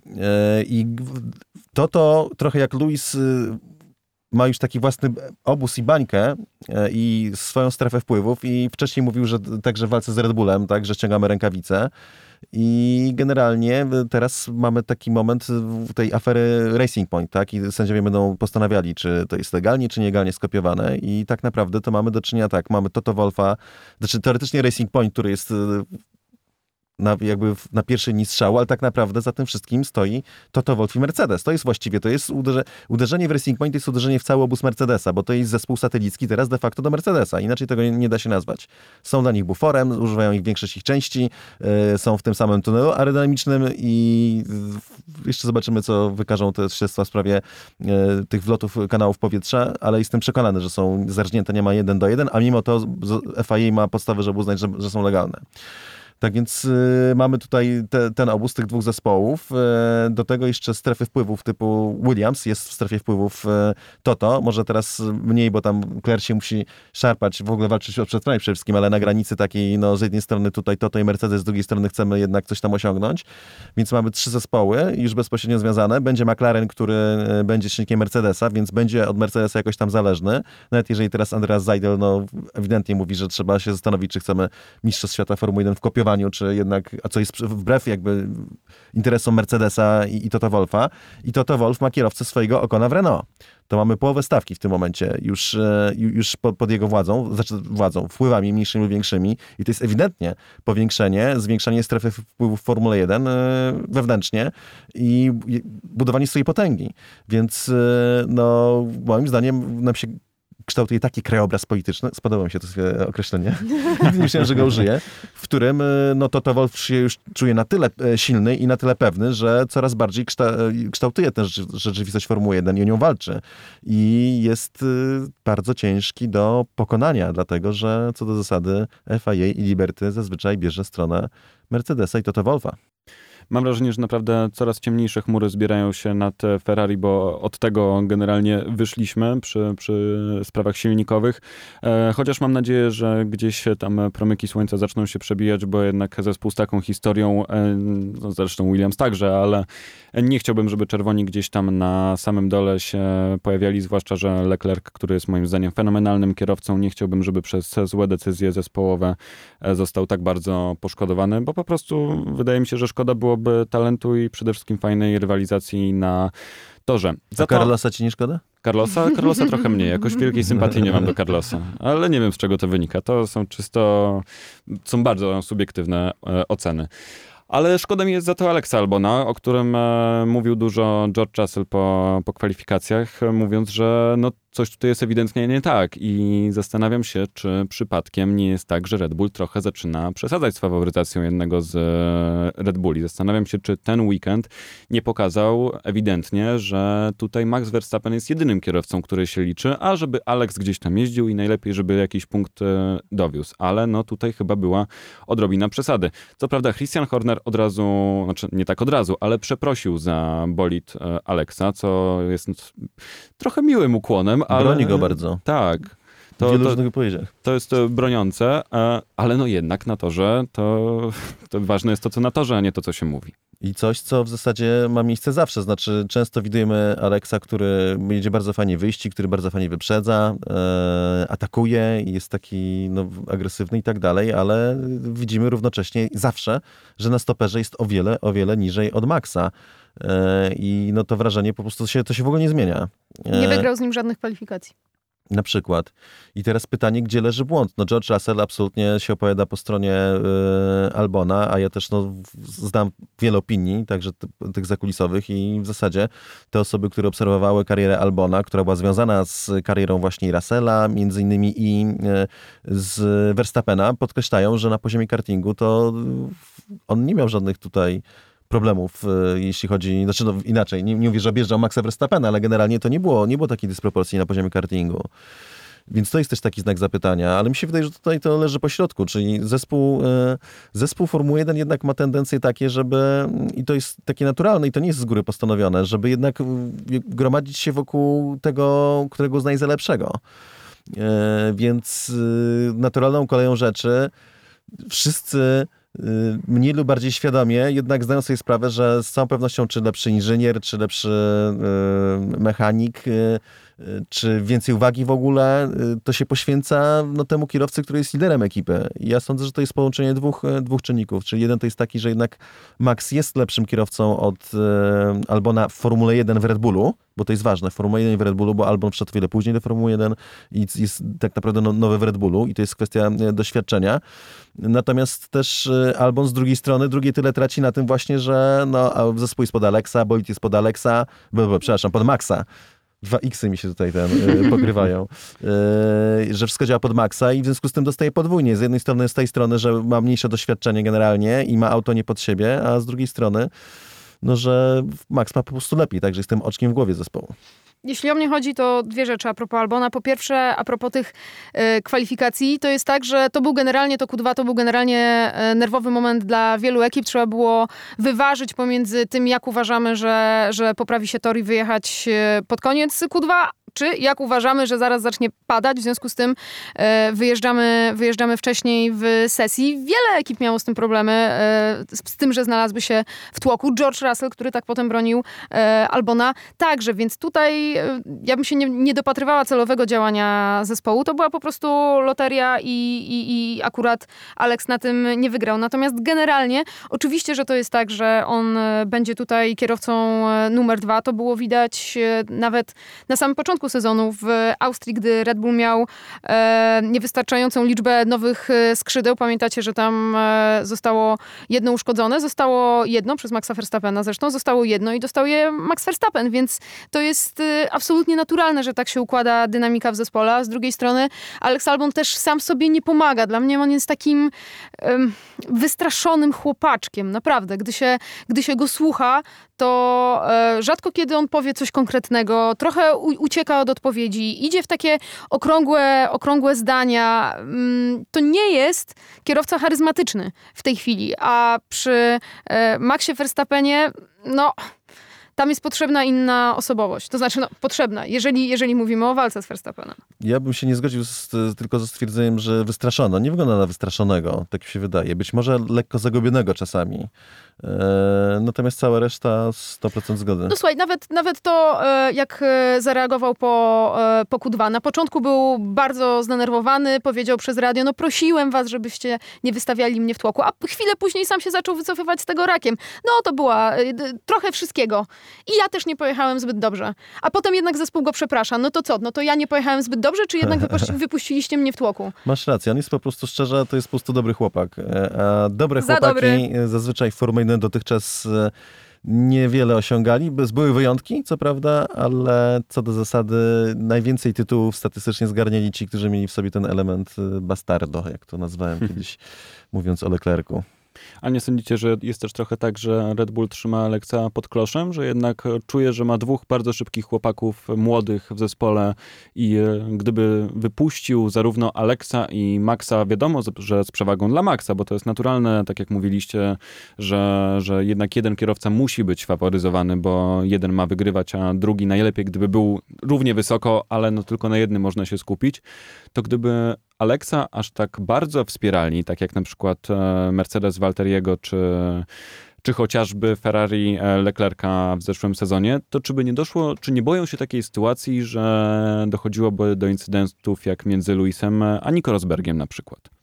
D: E, I to to trochę jak Luis y, ma już taki własny obóz i bańkę e, i swoją strefę wpływów i wcześniej mówił, że także w walce z Red Bullem, tak, że ściągamy rękawice. I generalnie y, teraz mamy taki moment tej afery Racing Point, tak? I sędziowie będą postanawiali, czy to jest legalnie, czy nielegalnie skopiowane. I tak naprawdę to mamy do czynienia tak. Mamy Toto Wolfa, znaczy teoretycznie Racing Point, który jest y, na, jakby na pierwszej linii strzału, ale tak naprawdę za tym wszystkim stoi Toto Wolff i Mercedes. To jest właściwie, to jest uderze, uderzenie w Racing Point, to jest uderzenie w cały obóz Mercedesa, bo to jest zespół satelicki teraz de facto do Mercedesa. Inaczej tego nie, nie da się nazwać. Są dla nich buforem, używają ich większość ich części, e, są w tym samym tunelu aerodynamicznym i jeszcze zobaczymy, co wykażą te śledztwa w sprawie e, tych wlotów kanałów powietrza, ale jestem przekonany, że są zerżnięte nie ma jeden do jeden, a mimo to FIA ma podstawę, żeby uznać, że, że są legalne. Tak więc y, mamy tutaj te, ten obóz tych dwóch zespołów. E, do tego jeszcze strefy wpływów typu Williams jest w strefie wpływów e, Toto. Może teraz mniej, bo tam Claire się musi szarpać, w ogóle walczyć o przetrwanie przede wszystkim, ale na granicy takiej, no z jednej strony tutaj Toto i Mercedes, z drugiej strony chcemy jednak coś tam osiągnąć. Więc mamy trzy zespoły już bezpośrednio związane. Będzie McLaren, który e, będzie silnikiem Mercedesa, więc będzie od Mercedesa jakoś tam zależny. Nawet jeżeli teraz Andreas Seidel no, ewidentnie mówi, że trzeba się zastanowić, czy chcemy Mistrzostw Świata Formuły 1 w kopiowaniu, czy jednak, a co jest wbrew jakby interesom Mercedesa i, i Toto Wolfa. I Toto Wolf ma kierowcę swojego Okona w Renault. To mamy połowę stawki w tym momencie już, e, ju- już pod, jego władzą, znaczy władzą, wpływami mniejszymi większymi. I to jest ewidentnie powiększenie, zwiększanie strefy wpływów w Formule 1 e, wewnętrznie i i budowanie swojej potęgi. Więc e, no, moim zdaniem nam się kształtuje taki krajobraz polityczny, spodobało mi się to określenie, nie myślałem, że go użyję, w którym e, no, Toto Wolff się już czuje na tyle e, silny i na tyle pewny, że coraz bardziej e, kształtuje tę rzeczy- rzeczywistość Formuły 1 i o nią walczy. I jest bardzo ciężki do pokonania, dlatego że co do zasady FIA i Liberty zazwyczaj bierze stronę Mercedesa i Toto Wolfa.
B: Mam wrażenie, że naprawdę coraz ciemniejsze chmury zbierają się nad e, Ferrari, bo od tego generalnie wyszliśmy przy, przy sprawach silnikowych. E, chociaż mam nadzieję, że gdzieś tam promyki słońca zaczną się przebijać, bo jednak zespół z taką historią, e, no zresztą Williams także, ale nie chciałbym, żeby czerwoni gdzieś tam na samym dole się pojawiali, zwłaszcza, że Leclerc, który jest moim zdaniem fenomenalnym kierowcą, nie chciałbym, żeby przez złe decyzje zespołowe został tak bardzo poszkodowany, bo po prostu wydaje mi się, że szkoda byłoby talentu i przede wszystkim fajnej rywalizacji na torze.
D: Za Carlosa ci nie szkoda?
B: Carlosa? Carlosa trochę mniej. Jakoś wielkiej sympatii nie mam do Carlosa. Ale nie wiem, z czego to wynika. To są czysto, są bardzo subiektywne e, oceny. Ale szkoda mi jest za to Alexa Albona, o którym e, mówił dużo George Russell po, po kwalifikacjach, e, mówiąc, że no, coś tutaj jest ewidentnie nie tak i zastanawiam się, czy przypadkiem nie jest tak, że Red Bull trochę zaczyna przesadzać z faworyzacją jednego z e, Red Bulli. Zastanawiam się, czy ten weekend nie pokazał ewidentnie, że tutaj Max Verstappen jest jedynym kierowcą, który się liczy, a żeby Alex gdzieś tam jeździł i najlepiej, żeby jakiś punkt e, dowiózł. Ale no tutaj chyba była odrobina przesady. Co prawda Christian Horner od razu, znaczy nie tak od razu, ale przeprosił za bolid e, Alexa, co jest trochę miłym ukłonem, ale...
D: Broni go bardzo.
B: Tak.
D: w
B: To,
D: wielu
B: to,
D: różnych wypowiedziach.
B: to jest e, broniące, e, ale no jednak na torze to, to ważne jest to, co na torze, a nie to, co się mówi.
D: I coś, co w zasadzie ma miejsce zawsze. Znaczy, często widujemy Alexa, który jedzie bardzo fajnie wyjści, który bardzo fajnie wyprzedza, e, atakuje i jest taki no, agresywny i tak dalej, ale widzimy równocześnie zawsze, że na stoperze jest o wiele, o wiele niżej od Maxa. E, I no to wrażenie po prostu się, to się w ogóle nie zmienia.
C: Nie
D: E,
C: wygrał z nim żadnych kwalifikacji.
D: na przykład. I teraz pytanie, gdzie leży błąd? No George Russell absolutnie się opowiada po stronie e, Albona, a ja też no, znam wiele opinii, także ty, tych zakulisowych i w zasadzie te osoby, które obserwowały karierę Albona, która była związana z karierą właśnie Russella, między innymi i e, z Verstappena, podkreślają, że na poziomie kartingu to on nie miał żadnych tutaj problemów, e, jeśli chodzi, znaczy no inaczej, nie, nie mówię, że objeżdżał Maxa Verstappena, ale generalnie to nie było, nie było takiej dysproporcji na poziomie kartingu. Więc to jest też taki znak zapytania, ale mi się wydaje, że tutaj to leży po środku, czyli zespół, e, zespół Formuły 1 jednak ma tendencje takie, żeby, i to jest takie naturalne i to nie jest z góry postanowione, żeby jednak e, gromadzić się wokół tego, którego uznaje za lepszego. Więc naturalną koleją rzeczy wszyscy mniej lub bardziej świadomie jednak zdają sobie sprawę, że z całą pewnością czy lepszy inżynier, czy lepszy y, mechanik y, y, czy więcej uwagi w ogóle y, to się poświęca no, temu kierowcy, który jest liderem ekipy. I ja sądzę, że to jest połączenie dwóch, y, dwóch czynników. Czyli jeden to jest taki, że jednak Max jest lepszym kierowcą od e, Albona w Formule 1 w Red Bullu, bo to jest ważne, w Formule 1 w Red Bullu, bo Albon przyszedł wiele później do Formuły 1 i jest tak naprawdę no, nowy w Red Bullu i to jest kwestia doświadczenia. Natomiast też Albon z drugiej strony drugie tyle traci na tym właśnie, że no, zespół jest pod Alexa, bolid jest pod Alexa, bo, bo, przepraszam, pod Maxa. Dwa X mi się tutaj ten, y, pokrywają, y, że wszystko działa pod maksa i w związku z tym dostaje podwójnie. Z jednej strony z tej strony, że ma mniejsze doświadczenie generalnie i ma auto nie pod siebie, a z drugiej strony, no, że Max ma po prostu lepiej, także jestem oczkiem w głowie zespołu.
C: Jeśli o mnie chodzi, to dwie rzeczy a propos Albona. Po pierwsze, a propos tych e, kwalifikacji, to jest tak, że to był generalnie, to Q2 to był generalnie e, nerwowy moment dla wielu ekip. Trzeba było wyważyć pomiędzy tym, jak uważamy, że, że poprawi się tor i wyjechać e, pod koniec Q2, czy jak uważamy, że zaraz zacznie padać, w związku z tym e, wyjeżdżamy, wyjeżdżamy wcześniej w sesji. Wiele ekip miało z tym problemy, e, z, tym, że znalazły się w tłoku. George Russell, który tak potem bronił e, Albona, także, więc tutaj ja bym się nie, nie dopatrywała celowego działania zespołu. To była po prostu loteria i, i, i akurat Alex na tym nie wygrał. Natomiast generalnie, oczywiście, że to jest tak, że on będzie tutaj kierowcą numer dwa. To było widać nawet na samym początku sezonu w Austrii, gdy Red Bull miał e, niewystarczającą liczbę nowych e, skrzydeł. Pamiętacie, że tam e, zostało jedno uszkodzone, zostało jedno przez Maxa Verstappena zresztą, zostało jedno i dostał je Max Verstappen, więc to jest absolutnie naturalne, że tak się układa dynamika w zespole. A z drugiej strony Alex Albon też sam sobie nie pomaga. Dla mnie on jest takim wystraszonym chłopaczkiem, naprawdę. Gdy się, gdy się go słucha, to e, rzadko kiedy on powie coś konkretnego, trochę ucieka od odpowiedzi, idzie w takie okrągłe, okrągłe zdania. Mm, to nie jest kierowca charyzmatyczny w tej chwili, a przy e, Maxie Verstappenie, no tam jest potrzebna inna osobowość. To znaczy, no, potrzebna, jeżeli, jeżeli mówimy o walce z Verstappenem.
D: Ja bym się nie zgodził z, tylko ze stwierdzeniem, że wystraszony. On nie wygląda na wystraszonego, tak mi się wydaje. Być może lekko zagubionego czasami. E, natomiast cała reszta 100% zgody.
C: No słuchaj, nawet, nawet to, e, jak e, zareagował po, po Q2. Na początku był bardzo zdenerwowany, powiedział przez radio, no prosiłem was, żebyście nie wystawiali mnie w tłoku. A chwilę później sam się zaczął wycofywać z tego rakiem. No to była trochę wszystkiego. I ja też nie pojechałem zbyt dobrze. A potem jednak zespół go przeprasza. No to co? No to ja nie pojechałem zbyt dobrze, czy jednak wypuści, wypuściliście mnie w tłoku?
D: Masz rację, on jest po prostu szczerze, to jest po prostu dobry chłopak. E, A dobre
C: Za
D: chłopaki
C: dobry.
D: zazwyczaj 1 dotychczas e, niewiele osiągali. Były wyjątki, co prawda, ale co do zasady najwięcej tytułów statystycznie zgarniali ci, którzy mieli w sobie ten element e, bastardo, jak to nazwałem kiedyś, mówiąc o Leclercu.
B: A nie sądzicie, że jest też trochę tak, że Red Bull trzyma Alexa pod kloszem, że jednak e, czuje, że ma dwóch bardzo szybkich chłopaków e, młodych w zespole i e, gdyby wypuścił zarówno Alexa i Maxa, wiadomo, że z przewagą dla Maxa, bo to jest naturalne, tak jak mówiliście, że, że jednak jeden kierowca musi być faworyzowany, bo jeden ma wygrywać, a drugi najlepiej, gdyby był równie wysoko, ale no tylko na jednym można się skupić, to gdyby Alexa aż tak bardzo wspierali, tak jak na przykład e, Mercedes Valteriego czy, czy chociażby Ferrari e, Leclerca w zeszłym sezonie, to czy by nie doszło, czy nie boją się takiej sytuacji, że dochodziłoby do incydentów jak między Luisem a Nico Rosbergiem na przykład?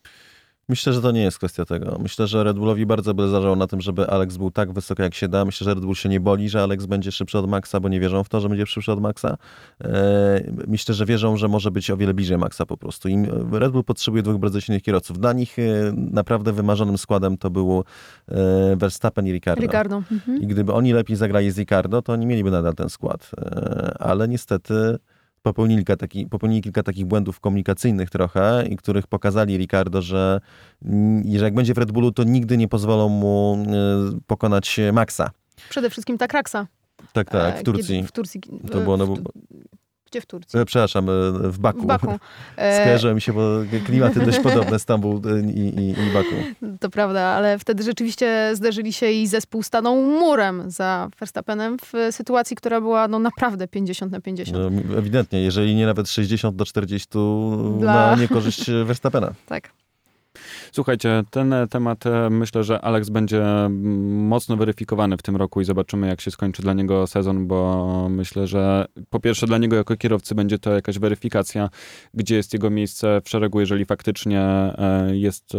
D: Myślę, że to nie jest kwestia tego. Myślę, że Red Bullowi bardzo by zależało na tym, żeby Alex był tak wysoko, jak się da. Myślę, że Red Bull się nie boli, że Alex będzie szybszy od Maxa, bo nie wierzą w to, że będzie szybszy od Maxa. E, Myślę, że wierzą, że może być o wiele bliżej Maxa po prostu. I Red Bull potrzebuje dwóch bardzo silnych kierowców. Dla nich e, naprawdę wymarzonym składem to było e, Verstappen i Ricardo.
C: Ricardo. Mhm.
D: I gdyby oni lepiej zagrali z Ricardo, to oni mieliby nadal ten skład. E, Ale niestety popełnili kilka, taki, popełnili kilka takich błędów komunikacyjnych trochę, i których pokazali Ricardo, że, że jak będzie w Red Bullu, to nigdy nie pozwolą mu e, pokonać Maxa.
C: Przede wszystkim ta kraksa.
D: Tak, tak,
C: E,
D: w Turcji.
C: Kiedy, w Turcji.
D: To było, no,
C: Gdzie w Turcji?
D: e, przepraszam, e, w Baku.
C: W Baku. E,
D: Skojarzyło mi się, bo klimaty dość podobne, Stambuł i, i, i Baku.
C: To prawda, ale wtedy rzeczywiście zderzyli się i zespół stanął murem za Verstappenem w sytuacji, która była no naprawdę 50 na 50.
D: No, ewidentnie, jeżeli nie nawet 60 do 40
C: Dla-
D: na niekorzyść Verstappena.
C: Tak.
B: Słuchajcie, ten e, temat e, myślę, że Alex będzie mm, mocno weryfikowany w tym roku i zobaczymy, jak się skończy dla niego sezon, bo myślę, że po pierwsze dla niego jako kierowcy będzie to jakaś weryfikacja, gdzie jest jego miejsce w szeregu, jeżeli faktycznie e, jest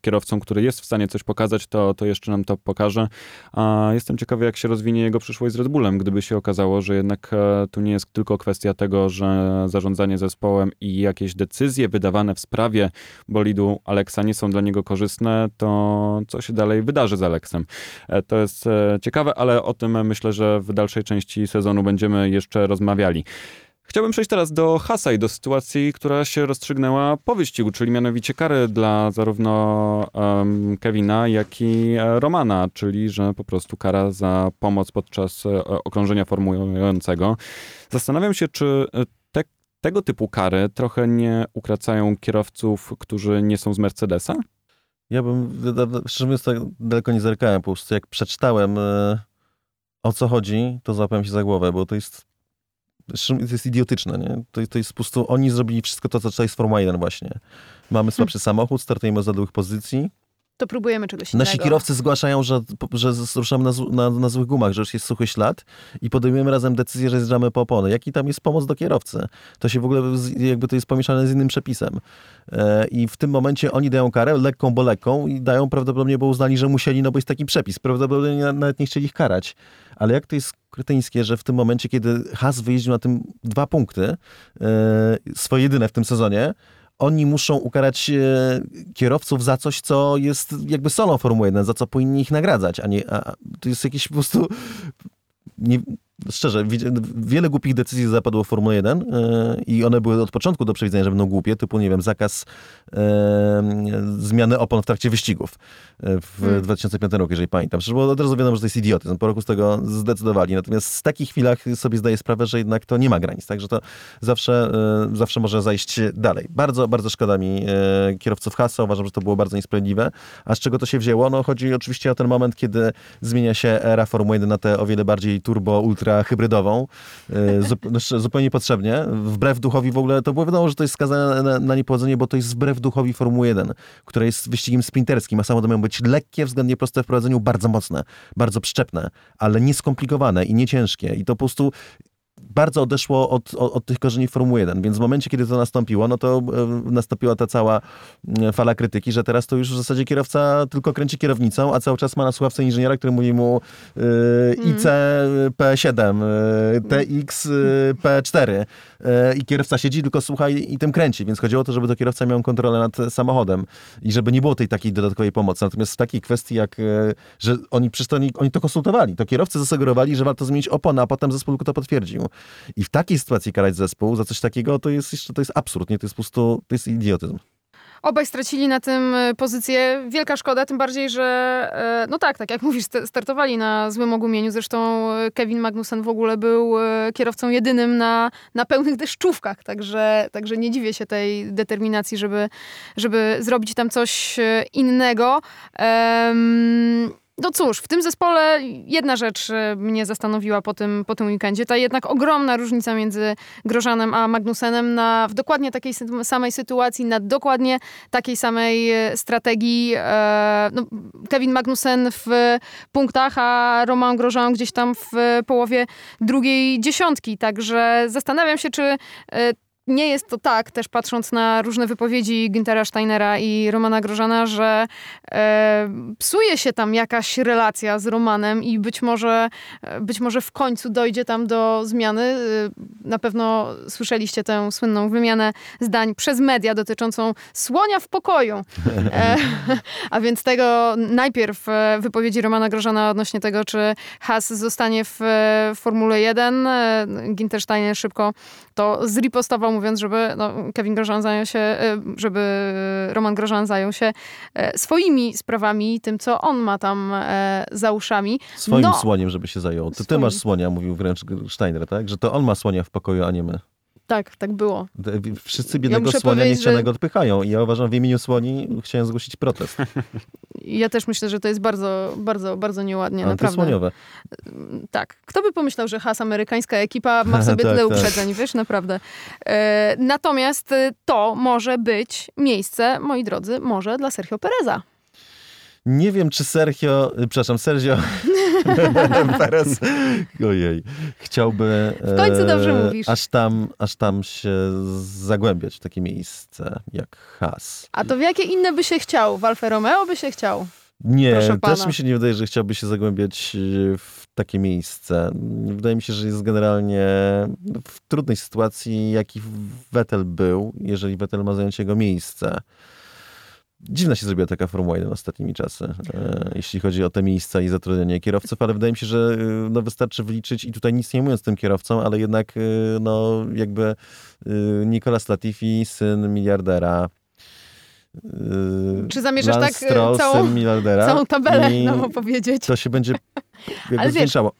B: kierowcą, który jest w stanie coś pokazać, to, to jeszcze nam to pokaże. A jestem ciekawy, jak się rozwinie jego przyszłość z Red Bullem, gdyby się okazało, że jednak tu nie jest tylko kwestia tego, że zarządzanie zespołem i jakieś decyzje wydawane w sprawie bolidu Alexa nie są dla niego korzystne, to co się dalej wydarzy z Alexem. E, to jest e, ciekawe, ale o tym myślę, że w dalszej części sezonu będziemy jeszcze rozmawiali. Chciałbym przejść teraz do Hasa i do sytuacji, która się rozstrzygnęła po wyścigu, czyli mianowicie kary dla zarówno um, Kevina, jak i e, Romana, czyli że po prostu kara za pomoc podczas okrążenia formułującego. Zastanawiam się, czy tego typu kary trochę nie ukracają kierowców, którzy nie są z Mercedesa?
D: Ja bym, szczerze mówiąc, tak daleko nie zerkałem. Po prostu jak przeczytałem e, o co chodzi, to złapałem się za głowę, bo to jest to jest idiotyczne, nie? To, to jest po prostu, oni zrobili wszystko to, co tutaj z Formuła 1 właśnie. Mamy słabszy hmm. samochód, startujemy z zadłych pozycji,
C: to próbujemy czegoś innego.
D: Nasi kierowcy zgłaszają, że, że ruszamy na, na, na złych gumach, że już jest suchy ślad i podejmujemy razem decyzję, że zjeżdżamy po opony. Jaki tam jest pomoc do kierowcy? To się w ogóle jakby to jest pomieszane z innym przepisem. E, I w tym momencie oni dają karę, lekką, bo lekką i dają prawdopodobnie, bo uznali, że musieli, no bo jest taki przepis. Prawdopodobnie nawet nie chcieli ich karać. Ale jak to jest kretyńskie, że w tym momencie, kiedy Has wyjeździł na tym dwa punkty, e, swoje jedyne w tym sezonie, oni muszą ukarać e, kierowców za coś, co jest jakby solą Formuły 1, za co powinni ich nagradzać, a nie, a, to jest jakieś po prostu nie, szczerze, wiele głupich decyzji zapadło w Formule 1 yy, i one były od początku do przewidzenia, że będą głupie, typu, nie wiem, zakaz yy, zmiany opon w trakcie wyścigów e, w hmm. 2005 roku, jeżeli pamiętam. Przecież było od razu wiadomo, że to jest idiotyzm. Po roku z tego zdecydowali. Natomiast w takich chwilach sobie zdaję sprawę, że jednak to nie ma granic. Także to zawsze, yy, zawsze może zajść dalej. Bardzo, bardzo szkoda mi kierowców Hasa. Uważam, że to było bardzo niesprawiedliwe. A z czego to się wzięło? No chodzi oczywiście o ten moment, kiedy zmienia się era Formuły 1 na te o wiele bardziej turbo, ultra hybrydową, e, no, zupełnie potrzebnie. Wbrew duchowi w ogóle, to było wiadomo, że to jest skazane na, na niepowodzenie, bo to jest wbrew duchowi Formuły 1, która jest wyścigiem sprinterskim, a samochody mają być lekkie, względnie proste w prowadzeniu, bardzo mocne, bardzo przyczepne, ale nieskomplikowane i nie ciężkie. I to po prostu bardzo odeszło od, od, od, tych korzeni Formuły 1, więc w momencie, kiedy to nastąpiło, no to e, nastąpiła ta cała e, fala krytyki, że teraz to już w zasadzie kierowca tylko kręci kierownicą, a cały czas ma na słuchawce inżyniera, który mówi mu e, IC P7, TX P4 i kierowca siedzi, tylko słucha i, i tym kręci, więc chodziło o to, żeby to kierowca miał kontrolę nad samochodem i żeby nie było tej takiej dodatkowej pomocy. Natomiast w takiej kwestii, jak, że oni przecież to, oni, oni to konsultowali, to kierowcy zasugerowali, że warto zmienić oponę, a potem zespół to potwierdził. I w takiej sytuacji karać zespół za coś takiego, to jest jeszcze, to jest absurd, nie? To jest po prostu, to jest idiotyzm.
C: Obaj stracili na tym e, pozycję. Wielka szkoda, tym bardziej, że e, no tak, tak jak mówisz, startowali na złym ogumieniu. Zresztą e, Kevin Magnussen w ogóle był kierowcą jedynym na, na pełnych deszczówkach, także, także nie dziwię się tej determinacji, żeby, żeby zrobić tam coś innego. Um, no cóż, w tym zespole jedna rzecz e, mnie zastanowiła po tym, po tym weekendzie. Ta jednak ogromna różnica między Grożanem a Magnusenem na, w dokładnie takiej samej sytuacji, na dokładnie takiej samej e, strategii. E, no, Kevin Magnusen w punktach, a Roman Grożan gdzieś tam w połowie drugiej dziesiątki. Także zastanawiam się, czy nie jest to tak, też patrząc na różne wypowiedzi Güntera Steinera i Romana Grożana, że e, psuje się tam jakaś relacja z Romanem i być może, e, być może w końcu dojdzie tam do zmiany. E, na pewno słyszeliście tę słynną wymianę zdań przez media dotyczącą słonia w pokoju. E, a więc tego najpierw e, wypowiedzi Romana Grożana odnośnie tego, czy Haas zostanie w, w Formule 1. Ginter Steiner szybko to zripostował mówiąc, żeby no, Kevin Grożan zajął się, e, żeby Roman Grożan zajął się e, swoimi sprawami, tym, co on ma tam e, za uszami.
D: Swoim no, słoniem, żeby się zajął. Ty, ty masz słonia, mówił wręcz Steiner, tak? Że to on ma słonia w pokoju, a nie my.
C: Tak, tak było.
D: Wszyscy biednego
C: muszę
D: słonia niechcianego odpychają i ja uważam w imieniu słoni chciałem zgłosić protest.
C: Ja też myślę, że to jest bardzo, bardzo, bardzo nieładnie, naprawdę.
D: Antysłoniowe.
C: Tak. Kto by pomyślał, że has amerykańska ekipa ma w sobie
D: Tak,
C: tyle
D: tak.
C: uprzedzeń, wiesz, naprawdę. E, natomiast e, to może być miejsce, moi drodzy, może dla Sergio Pereza.
D: Nie wiem, czy Sergio, y, przepraszam, Sergio Perez, ojej, chciałby
C: W końcu dobrze mówisz.
D: aż tam, aż tam się zagłębiać w takie miejsce jak Has.
C: A to w jakie inne by się chciał? W Alfa Romeo by się chciał?
D: Nie, też mi się nie wydaje, że chciałby się zagłębiać y, w takie miejsce. Wydaje mi się, że jest generalnie w trudnej sytuacji, jaki Vettel był, jeżeli Vettel ma zająć jego miejsce. Dziwna się zrobiła taka Formuła 1 ostatnimi czasy, e, jeśli chodzi o te miejsca i zatrudnianie kierowców, ale wydaje mi się, że y, no, wystarczy wyliczyć i tutaj nic nie mówiąc tym kierowcom, ale jednak y, no, jakby Nicolas Latifi, syn miliardera.
C: Czy zamierzasz
D: Lance
C: tak,
D: Stroll,
C: całą-
D: syn miliardera.
C: Całą tabelę nam opowiedzieć.
D: To się będzie jakby
C: Ale wiesz,
D: zwiększało.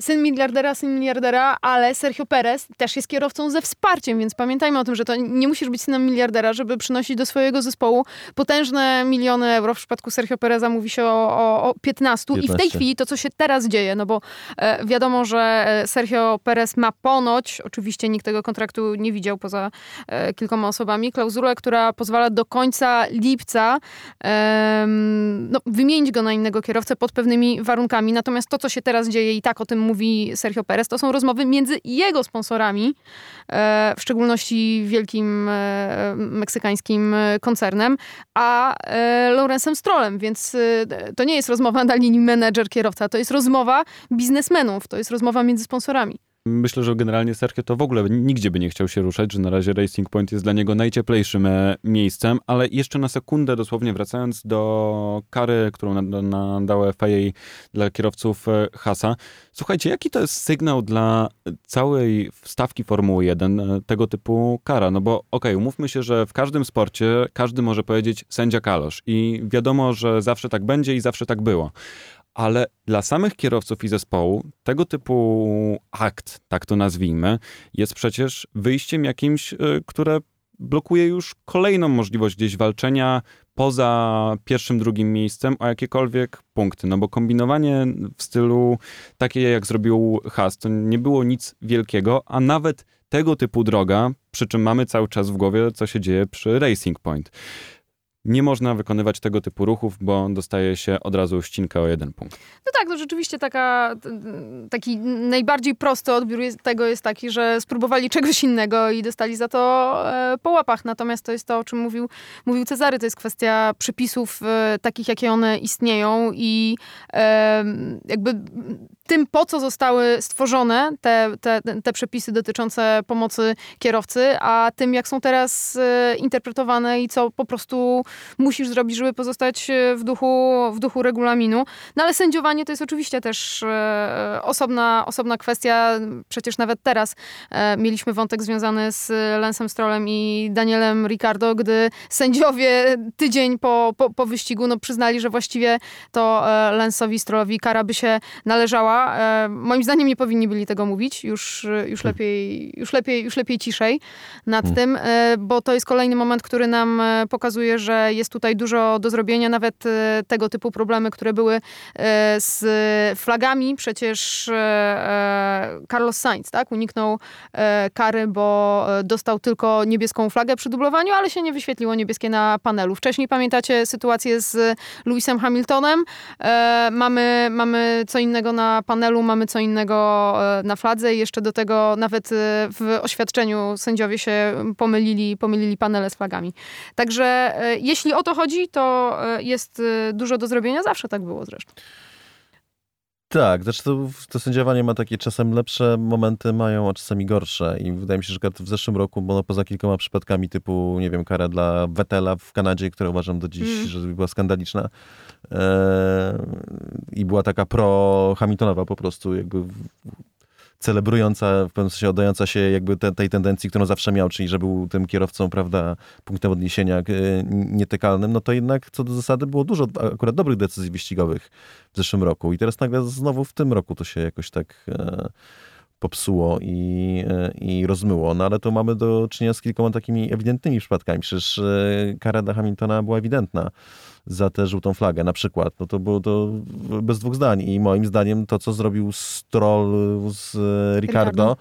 C: Syn miliardera, syn miliardera, ale Sergio Perez też jest kierowcą ze wsparciem, więc pamiętajmy o tym, że to nie musisz być synem miliardera, żeby przynosić do swojego zespołu potężne miliony euro. W przypadku Sergio Pereza mówi się o, o, o 15. I w tej
D: 15.
C: chwili to, co się teraz dzieje, no bo e, wiadomo, że e, Sergio Perez ma ponoć, oczywiście nikt tego kontraktu nie widział poza e, kilkoma osobami, klauzulę, która pozwala do końca lipca em, no, wymienić go na innego kierowcę pod pewnymi warunkami. Natomiast to, co się teraz dzieje i tak o tym mówi Sergio Perez, to są rozmowy między jego sponsorami, e, w szczególności wielkim e, meksykańskim koncernem, a e, Lawrence'em Strollem, więc to nie jest rozmowa na linii menedżer-kierowca, to jest rozmowa biznesmenów, to jest rozmowa między sponsorami.
B: Myślę, że generalnie Sergio to w ogóle nigdzie by nie chciał się ruszać, że na razie Racing Point jest dla niego najcieplejszym e, miejscem, ale jeszcze na sekundę dosłownie wracając do kary, którą nad- nadała FIA dla kierowców e, Hasa. Słuchajcie, jaki to jest sygnał dla całej stawki Formuły 1 e, tego typu kara? No bo okej, umówmy się, że w każdym sporcie każdy może powiedzieć sędzia kalosz i wiadomo, że zawsze tak będzie i zawsze tak było. Ale dla samych kierowców i zespołu tego typu akt, tak to nazwijmy, jest przecież wyjściem jakimś, y, które blokuje już kolejną możliwość gdzieś walczenia poza pierwszym, drugim miejscem o jakiekolwiek punkty. No bo kombinowanie w stylu takie jak zrobił Haas, to nie było nic wielkiego, a nawet tego typu droga, przy czym mamy cały czas w głowie, co się dzieje przy Racing Point. Nie można wykonywać tego typu ruchów, bo dostaje się od razu ścinkę o jeden punkt.
C: No tak, no rzeczywiście taka, taki najbardziej prosty odbiór jest, tego jest taki, że spróbowali czegoś innego i dostali za to e, po łapach. Natomiast to jest to, o czym mówił, mówił Cezary, to jest kwestia przepisów e, takich, jakie one istnieją i e, jakby tym, po co zostały stworzone te, te, te przepisy dotyczące pomocy kierowcy, a tym, jak są teraz e, interpretowane i co po prostu musisz zrobić, żeby pozostać e, w duchu, w duchu regulaminu. No ale sędziowanie to jest oczywiście też e, osobna, osobna kwestia. Przecież nawet teraz mieliśmy wątek związany z Lensem Strollem i Danielem Ricardo, gdy sędziowie tydzień po, po, po wyścigu no, przyznali, że właściwie to Lensowi Strollowi kara by się należała. E, moim zdaniem nie powinni byli tego mówić. Już, już, lepiej, już, lepiej, już lepiej ciszej nad tym, e, bo to jest kolejny moment, który nam e, pokazuje, że jest tutaj dużo do zrobienia. Nawet tego typu problemy, które były z flagami. Przecież Carlos Sainz tak, uniknął kary, bo dostał tylko niebieską flagę przy dublowaniu, ale się nie wyświetliło niebieskie na panelu. Wcześniej pamiętacie sytuację z Lewisem Hamiltonem. Mamy, mamy co innego na panelu, mamy co innego e, na fladze i jeszcze do tego nawet e, w oświadczeniu sędziowie się pomylili, pomylili panele z flagami. Także e, jeśli o to chodzi, to jest dużo do zrobienia. Zawsze tak było zresztą.
D: Tak, znaczy to, to sędziowanie ma takie czasem lepsze momenty, mają, a czasami gorsze. I wydaje mi się, że w zeszłym roku, bo no poza kilkoma przypadkami typu, nie wiem, kara dla Vettela w Kanadzie, która uważam do dziś,
C: Mm.
D: że była skandaliczna. E, I była taka pro-Hamiltonowa po prostu, jakby celebrująca, w pewnym sensie oddająca się jakby te, tej tendencji, którą zawsze miał, czyli że był tym kierowcą, prawda, punktem odniesienia e, nietykalnym, no to jednak co do zasady było dużo akurat dobrych decyzji wyścigowych w zeszłym roku. I teraz nagle znowu w tym roku to się jakoś tak e, popsuło i, e, i rozmyło. No ale to mamy do czynienia z kilkoma takimi ewidentnymi przypadkami. Przecież e, kara dla Hamiltona była ewidentna za tę żółtą flagę na przykład. No to było to bez dwóch zdań. I moim zdaniem to, co zrobił Stroll z e, Ricardo,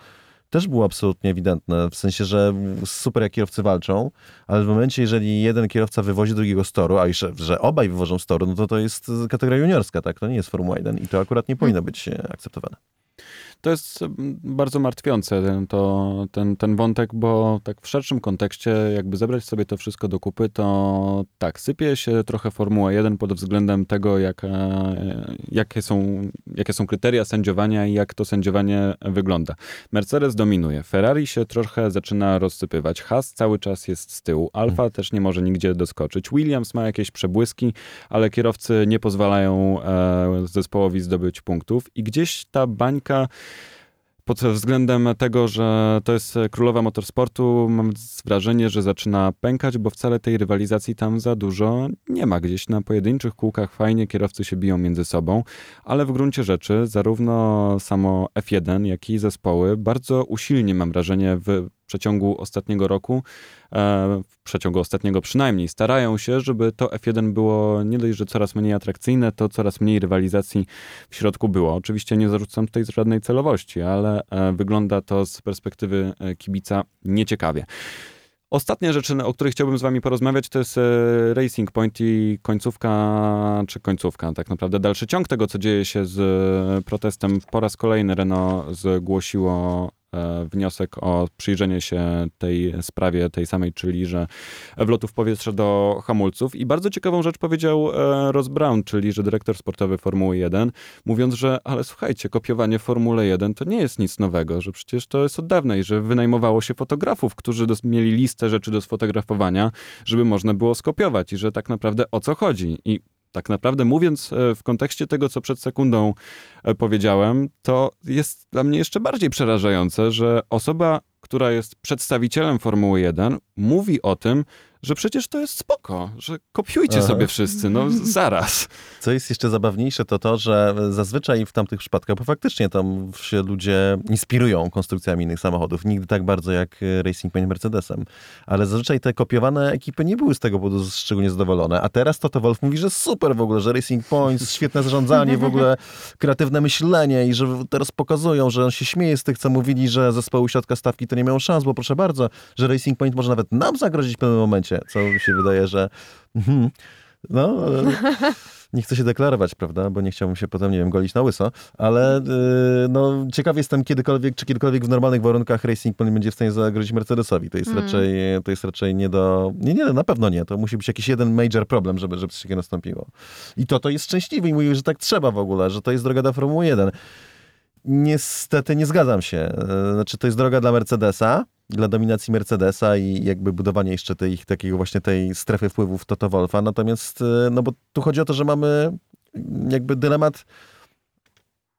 D: też było absolutnie ewidentne. W sensie, że super jak kierowcy walczą, ale w momencie, jeżeli jeden kierowca wywozi drugiego z toru, a jeszcze, że obaj wywożą z toru, no to to jest kategoria juniorska, tak? To nie jest Formuła 1 i to akurat nie powinno być e, akceptowane.
B: To jest bardzo martwiące, ten, to, ten, ten wątek, bo tak w szerszym kontekście, jakby zebrać sobie to wszystko do kupy, to tak, sypie się trochę Formuła 1 pod względem tego, jak, e, jakie, są, jakie są kryteria sędziowania i jak to sędziowanie wygląda. Mercedes dominuje, Ferrari się trochę zaczyna rozsypywać, Haas cały czas jest z tyłu, Alfa też nie może nigdzie doskoczyć, Williams ma jakieś przebłyski, ale kierowcy nie pozwalają e, zespołowi zdobyć punktów i gdzieś ta bańka pod względem tego, że to jest królowa motorsportu, mam wrażenie, że zaczyna pękać, bo wcale tej rywalizacji tam za dużo nie ma. Gdzieś na pojedynczych kółkach fajnie kierowcy się biją między sobą, ale w gruncie rzeczy zarówno samo F1, jak i zespoły bardzo usilnie, mam wrażenie, przeciągu ostatniego roku, e, w przeciągu ostatniego przynajmniej, starają się, żeby to F1 było nie dość, że coraz mniej atrakcyjne, to coraz mniej rywalizacji w środku było. Oczywiście nie zarzucam tutaj żadnej celowości, ale e, wygląda to z perspektywy e, kibica nieciekawie. Ostatnia rzecz, o której chciałbym z wami porozmawiać, to jest Racing Point i końcówka, czy końcówka, tak naprawdę dalszy ciąg tego, co dzieje się z protestem. Po raz kolejny Renault zgłosiło wniosek o przyjrzenie się tej sprawie, tej samej, czyli że wlotów powietrza do hamulców. I bardzo ciekawą rzecz powiedział e, Ross Brown, czyli że dyrektor sportowy Formuły 1, mówiąc, że ale słuchajcie, kopiowanie Formuły 1 to nie jest nic nowego, że przecież to jest od dawna i że wynajmowało się fotografów, którzy mieli listę rzeczy do sfotografowania, żeby można było skopiować i że tak naprawdę o co chodzi. I tak naprawdę mówiąc e, w kontekście tego, co przed sekundą e, powiedziałem, to jest dla mnie jeszcze bardziej przerażające, że osoba, która jest przedstawicielem Formuły 1, mówi o tym, że przecież to jest spoko, że kopiujcie
D: Aha.
B: sobie wszyscy, no zaraz.
D: Co jest jeszcze zabawniejsze, to to, że zazwyczaj w tamtych przypadkach, bo faktycznie tam się ludzie inspirują konstrukcjami innych samochodów, nigdy tak bardzo jak e, Racing Point Mercedesem, ale zazwyczaj te kopiowane ekipy nie były z tego powodu szczególnie zadowolone, a teraz Toto Wolff mówi, że super w ogóle, że Racing Point, świetne zarządzanie, w ogóle kreatywne myślenie i że teraz pokazują, że on się śmieje z tych, co mówili, że zespoły środka stawki to nie miało szans, bo proszę bardzo, że Racing Point może nawet nam zagrozić w pewnym momencie, co mi się wydaje, że mhm, no, nie chcę się deklarować, prawda, bo nie chciałbym się potem, nie wiem, golić na łyso, ale yy, no, ciekaw jestem kiedykolwiek, czy kiedykolwiek w normalnych warunkach Racing Point będzie w stanie zagrozić Mercedesowi. To jest
C: Mm.
D: raczej, to jest raczej nie do, nie, nie, na pewno nie. To musi być jakiś jeden major problem, żeby, żeby coś takiego nastąpiło. I to to jest szczęśliwy i mówi, że tak trzeba w ogóle, że to jest droga do Formuły 1. Niestety nie zgadzam się. E, Znaczy, to jest droga dla Mercedesa, dla dominacji Mercedesa i jakby budowania jeszcze tej, takiego właśnie tej strefy wpływów Toto Wolfa. Natomiast, e, no bo tu chodzi o to, że mamy jakby dylemat,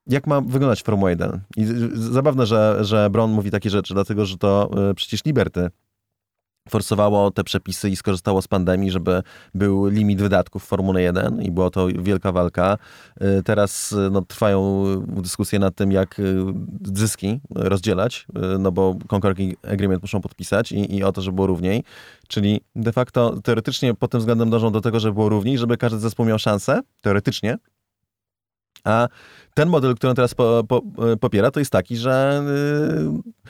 D: jak ma wyglądać Formuła 1. I zabawne, że, że Brown mówi takie rzeczy, dlatego że to e, przecież Liberty forsowało te przepisy i skorzystało z pandemii, żeby był limit wydatków w Formule 1 i była to wielka walka. Y, Teraz y, no, trwają dyskusje nad tym, jak y, zyski rozdzielać, no bo Concord Agreement muszą podpisać i, i o to, żeby było równiej. Czyli de facto teoretycznie pod tym względem dążą do tego, żeby było równiej, żeby każdy zespół miał szansę, teoretycznie. A ten model, który on teraz po, po, popiera, to jest taki, że y,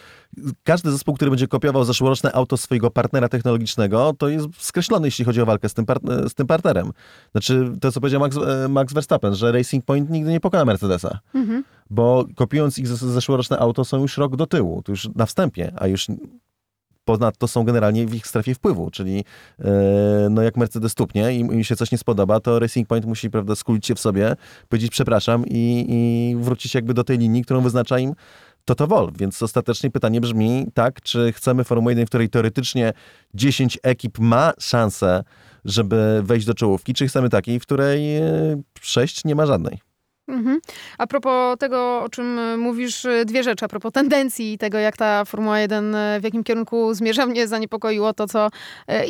D: każdy zespół, który będzie kopiował zeszłoroczne auto swojego partnera technologicznego, to jest skreślony, jeśli chodzi o walkę z tym, z tym partnerem. Znaczy, to co powiedział Max, e, Max Verstappen, że Racing Point nigdy nie pokona Mercedesa.
C: Mhm.
D: Bo kopiując ich zes- zeszłoroczne auto są już rok do tyłu, to już na wstępie, a już ponadto są generalnie w ich strefie wpływu, czyli e, no jak Mercedes tupnie i im się coś nie spodoba, to Racing Point musi prawda, skulić się w sobie, powiedzieć przepraszam i, i wrócić jakby do tej linii, którą wyznacza im Toto Wolff. Więc ostatecznie pytanie brzmi tak, czy chcemy Formuły 1, w której teoretycznie 10 ekip ma szansę, żeby wejść do czołówki, czy chcemy takiej, w której 6 nie ma żadnej.
C: Mhm. A propos tego, o czym e, mówisz, e, dwie rzeczy. A propos tendencji i tego, jak ta Formuła 1 e, w jakim kierunku zmierza, mnie zaniepokoiło to, co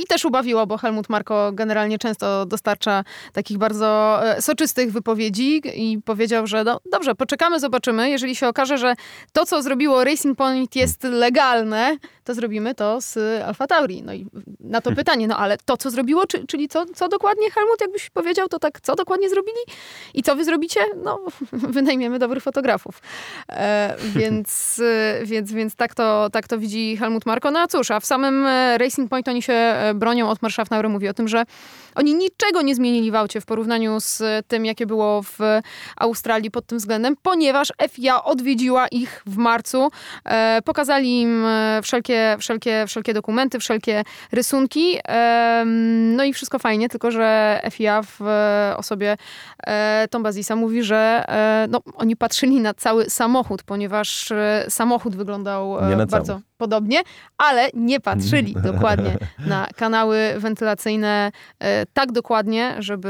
C: i też ubawiło, bo Helmut Marko generalnie często dostarcza takich bardzo soczystych wypowiedzi i powiedział, że no, dobrze, poczekamy, zobaczymy. Jeżeli się okaże, że to, co zrobiło Racing Point jest legalne, to zrobimy to z Alfa Tauri. No i na to pytanie, no ale to, co zrobiło, czy, czyli co, co dokładnie Helmut, jakbyś powiedział, to tak, co dokładnie zrobili i co wy zrobicie? No, wynajmiemy dobrych fotografów. E, więc, e, więc, więc tak, to, tak to widzi Helmut Marko. No a cóż, a w samym e, Racing Point oni się e, bronią. Otmar Schaffnauer mówi o tym, że oni niczego nie zmienili w aucie w porównaniu z tym, jakie było w Australii pod tym względem, ponieważ FIA odwiedziła ich w marcu, e, pokazali im wszelkie, wszelkie, wszelkie dokumenty, wszelkie rysunki, e, no i wszystko fajnie, tylko że FIA w osobie e, Tom Bazisa mówi, że e, no, oni patrzyli na cały samochód, ponieważ e, samochód wyglądał e, bardzo cały. Podobnie, ale nie patrzyli dokładnie na kanały wentylacyjne tak dokładnie, żeby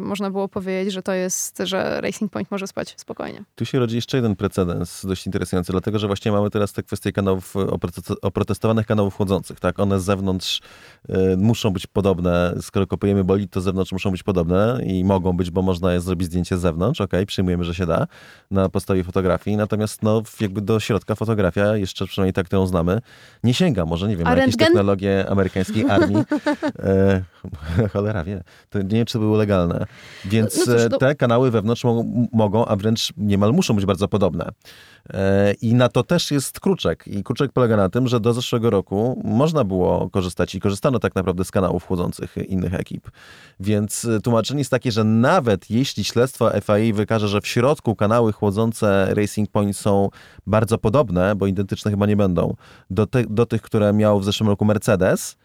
C: można było powiedzieć, że to jest, że Racing Point może spać spokojnie.
D: Tu się rodzi jeszcze jeden precedens dość interesujący, dlatego że właśnie mamy teraz te kwestie kanałów, oprotestowanych kanałów chłodzących, tak? One z zewnątrz muszą być podobne, skoro kopujemy bolid, to z zewnątrz muszą być podobne i mogą być, bo można je zrobić zdjęcie z zewnątrz, ok, przyjmujemy, że się da na podstawie fotografii, natomiast no, jakby do środka fotografia, jeszcze przynajmniej tak ją znamy, nie sięga. Może, nie wiem, A jakieś technologie amerykańskiej armii. e, cholera wie. To nie wiem, czy to było legalne. Więc no, cóż, to... te kanały wewnątrz mogą, a wręcz niemal muszą być bardzo podobne. E, I na to też jest kruczek. I kruczek polega na tym, że do zeszłego roku można było korzystać i korzystano tak naprawdę z kanałów chłodzących innych ekip. Więc e, tłumaczenie jest takie, że nawet jeśli śledztwo FIA wykaże, że w środku kanały chłodzące Racing Point są bardzo podobne, bo identyczne chyba nie będą, do, do tych, które miał w zeszłym roku Mercedes, e,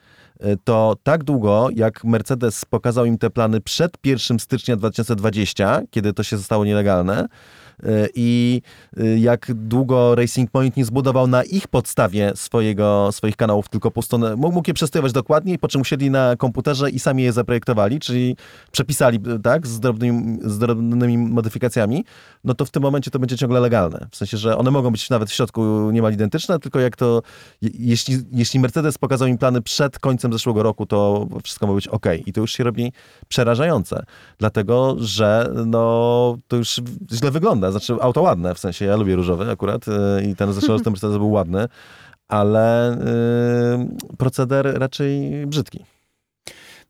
D: to tak długo, jak Mercedes pokazał im te plany przed 1 stycznia 2020, kiedy to się zostało nielegalne, E, i e, jak długo Racing Point nie zbudował na ich podstawie swojego, swoich kanałów, tylko prostu mógł je przestawiać dokładniej, po czym usiedli na komputerze i sami je zaprojektowali, czyli przepisali tak, z drobnymi, z drobnymi modyfikacjami, no to w tym momencie to będzie ciągle legalne. W sensie, że one mogą być nawet w środku niemal identyczne, tylko jak to, jeśli, jeśli Mercedes pokazał im plany przed końcem zeszłego roku, to wszystko ma być ok. I to już się robi przerażające, dlatego, że no, to już źle wygląda znaczy auto ładne, w sensie ja lubię różowy akurat y, i ten zeszły ten Mercedes był ładny, ale yy, proceder raczej brzydki.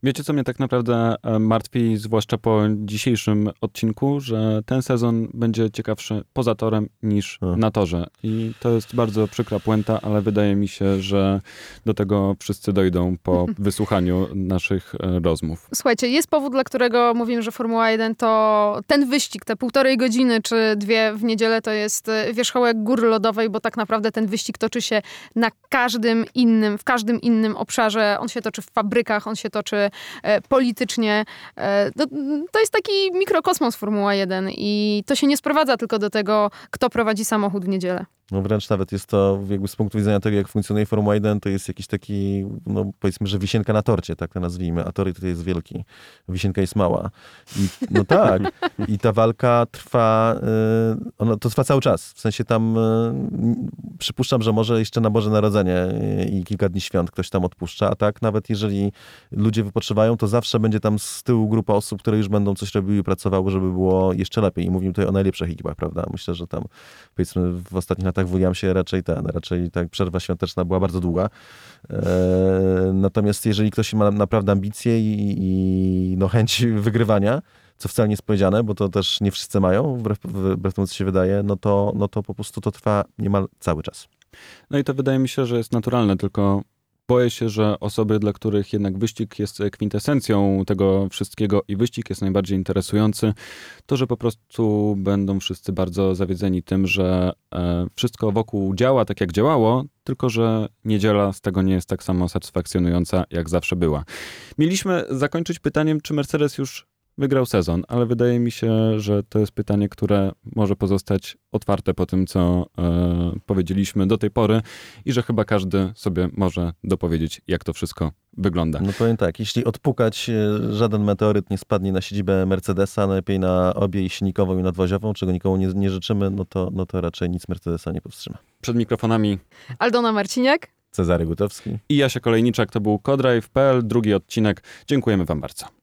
B: Wiecie, co mnie tak naprawdę e, martwi, zwłaszcza po dzisiejszym odcinku, że ten sezon będzie ciekawszy poza torem niż hmm. na torze. I to jest bardzo przykra puenta, ale wydaje mi się, że do tego wszyscy dojdą po wysłuchaniu naszych e, rozmów.
C: Słuchajcie, jest powód, dla którego mówimy, że Formuła 1 to ten wyścig, te półtorej godziny czy dwie w niedzielę to jest e, wierzchołek góry lodowej, bo tak naprawdę ten wyścig toczy się na każdym innym, w każdym innym obszarze. On się toczy w fabrykach, on się toczy politycznie. E, to, to jest taki mikrokosmos Formuła 1 i to się nie sprowadza tylko do tego, kto prowadzi samochód w niedzielę.
D: No wręcz nawet jest to jakby z punktu widzenia tego, jak funkcjonuje Formuła 1, to jest jakiś taki, no powiedzmy, że wisienka na torcie, tak to nazwijmy, a tor tutaj jest wielki, wisienka jest mała. I, no tak, i ta walka trwa, y, ona, to trwa cały czas, w sensie tam y, przypuszczam, że może jeszcze na Boże Narodzenie y, i kilka dni świąt ktoś tam odpuszcza, a tak nawet jeżeli ludzie wypoczywają, to zawsze będzie tam z tyłu grupa osób, które już będą coś robiły i pracowały, żeby było jeszcze lepiej. I mówimy tutaj o najlepszych ekipach, prawda? Myślę, że tam powiedzmy w ostatnich latach latach w Williamsie raczej ten, raczej tak przerwa świąteczna była bardzo długa. E, natomiast jeżeli ktoś ma naprawdę ambicje i, i no, chęć wygrywania, co wcale nie jest powiedziane, bo to też nie wszyscy mają, wbrew, wbrew temu, co się wydaje, no to, no to po prostu to trwa niemal cały czas.
B: No i to wydaje mi się, że jest naturalne, tylko boję się, że osoby, dla których jednak wyścig jest kwintesencją tego wszystkiego i wyścig jest najbardziej interesujący, to że po prostu będą wszyscy bardzo zawiedzeni tym, że e, wszystko wokół działa tak, jak działało, tylko że niedziela z tego nie jest tak samo satysfakcjonująca, jak zawsze była. Mieliśmy zakończyć pytaniem, czy Mercedes już wygrał sezon, ale wydaje mi się, że to jest pytanie, które może pozostać otwarte po tym, co e, powiedzieliśmy do tej pory i że chyba każdy sobie może dopowiedzieć, jak to wszystko wygląda.
D: No powiem tak, jeśli odpukać, e, żaden meteoryt nie spadnie na siedzibę Mercedesa, najlepiej na obie i silnikową i nadwozową, czego nikomu nie, nie życzymy, no to, no to raczej nic Mercedesa nie powstrzyma.
B: Przed mikrofonami
C: Aldona Marciniak.
D: Cezary Gutowski.
B: i Jasia Kolejniczak, to był Codrive.pl, drugi odcinek. Dziękujemy Wam bardzo.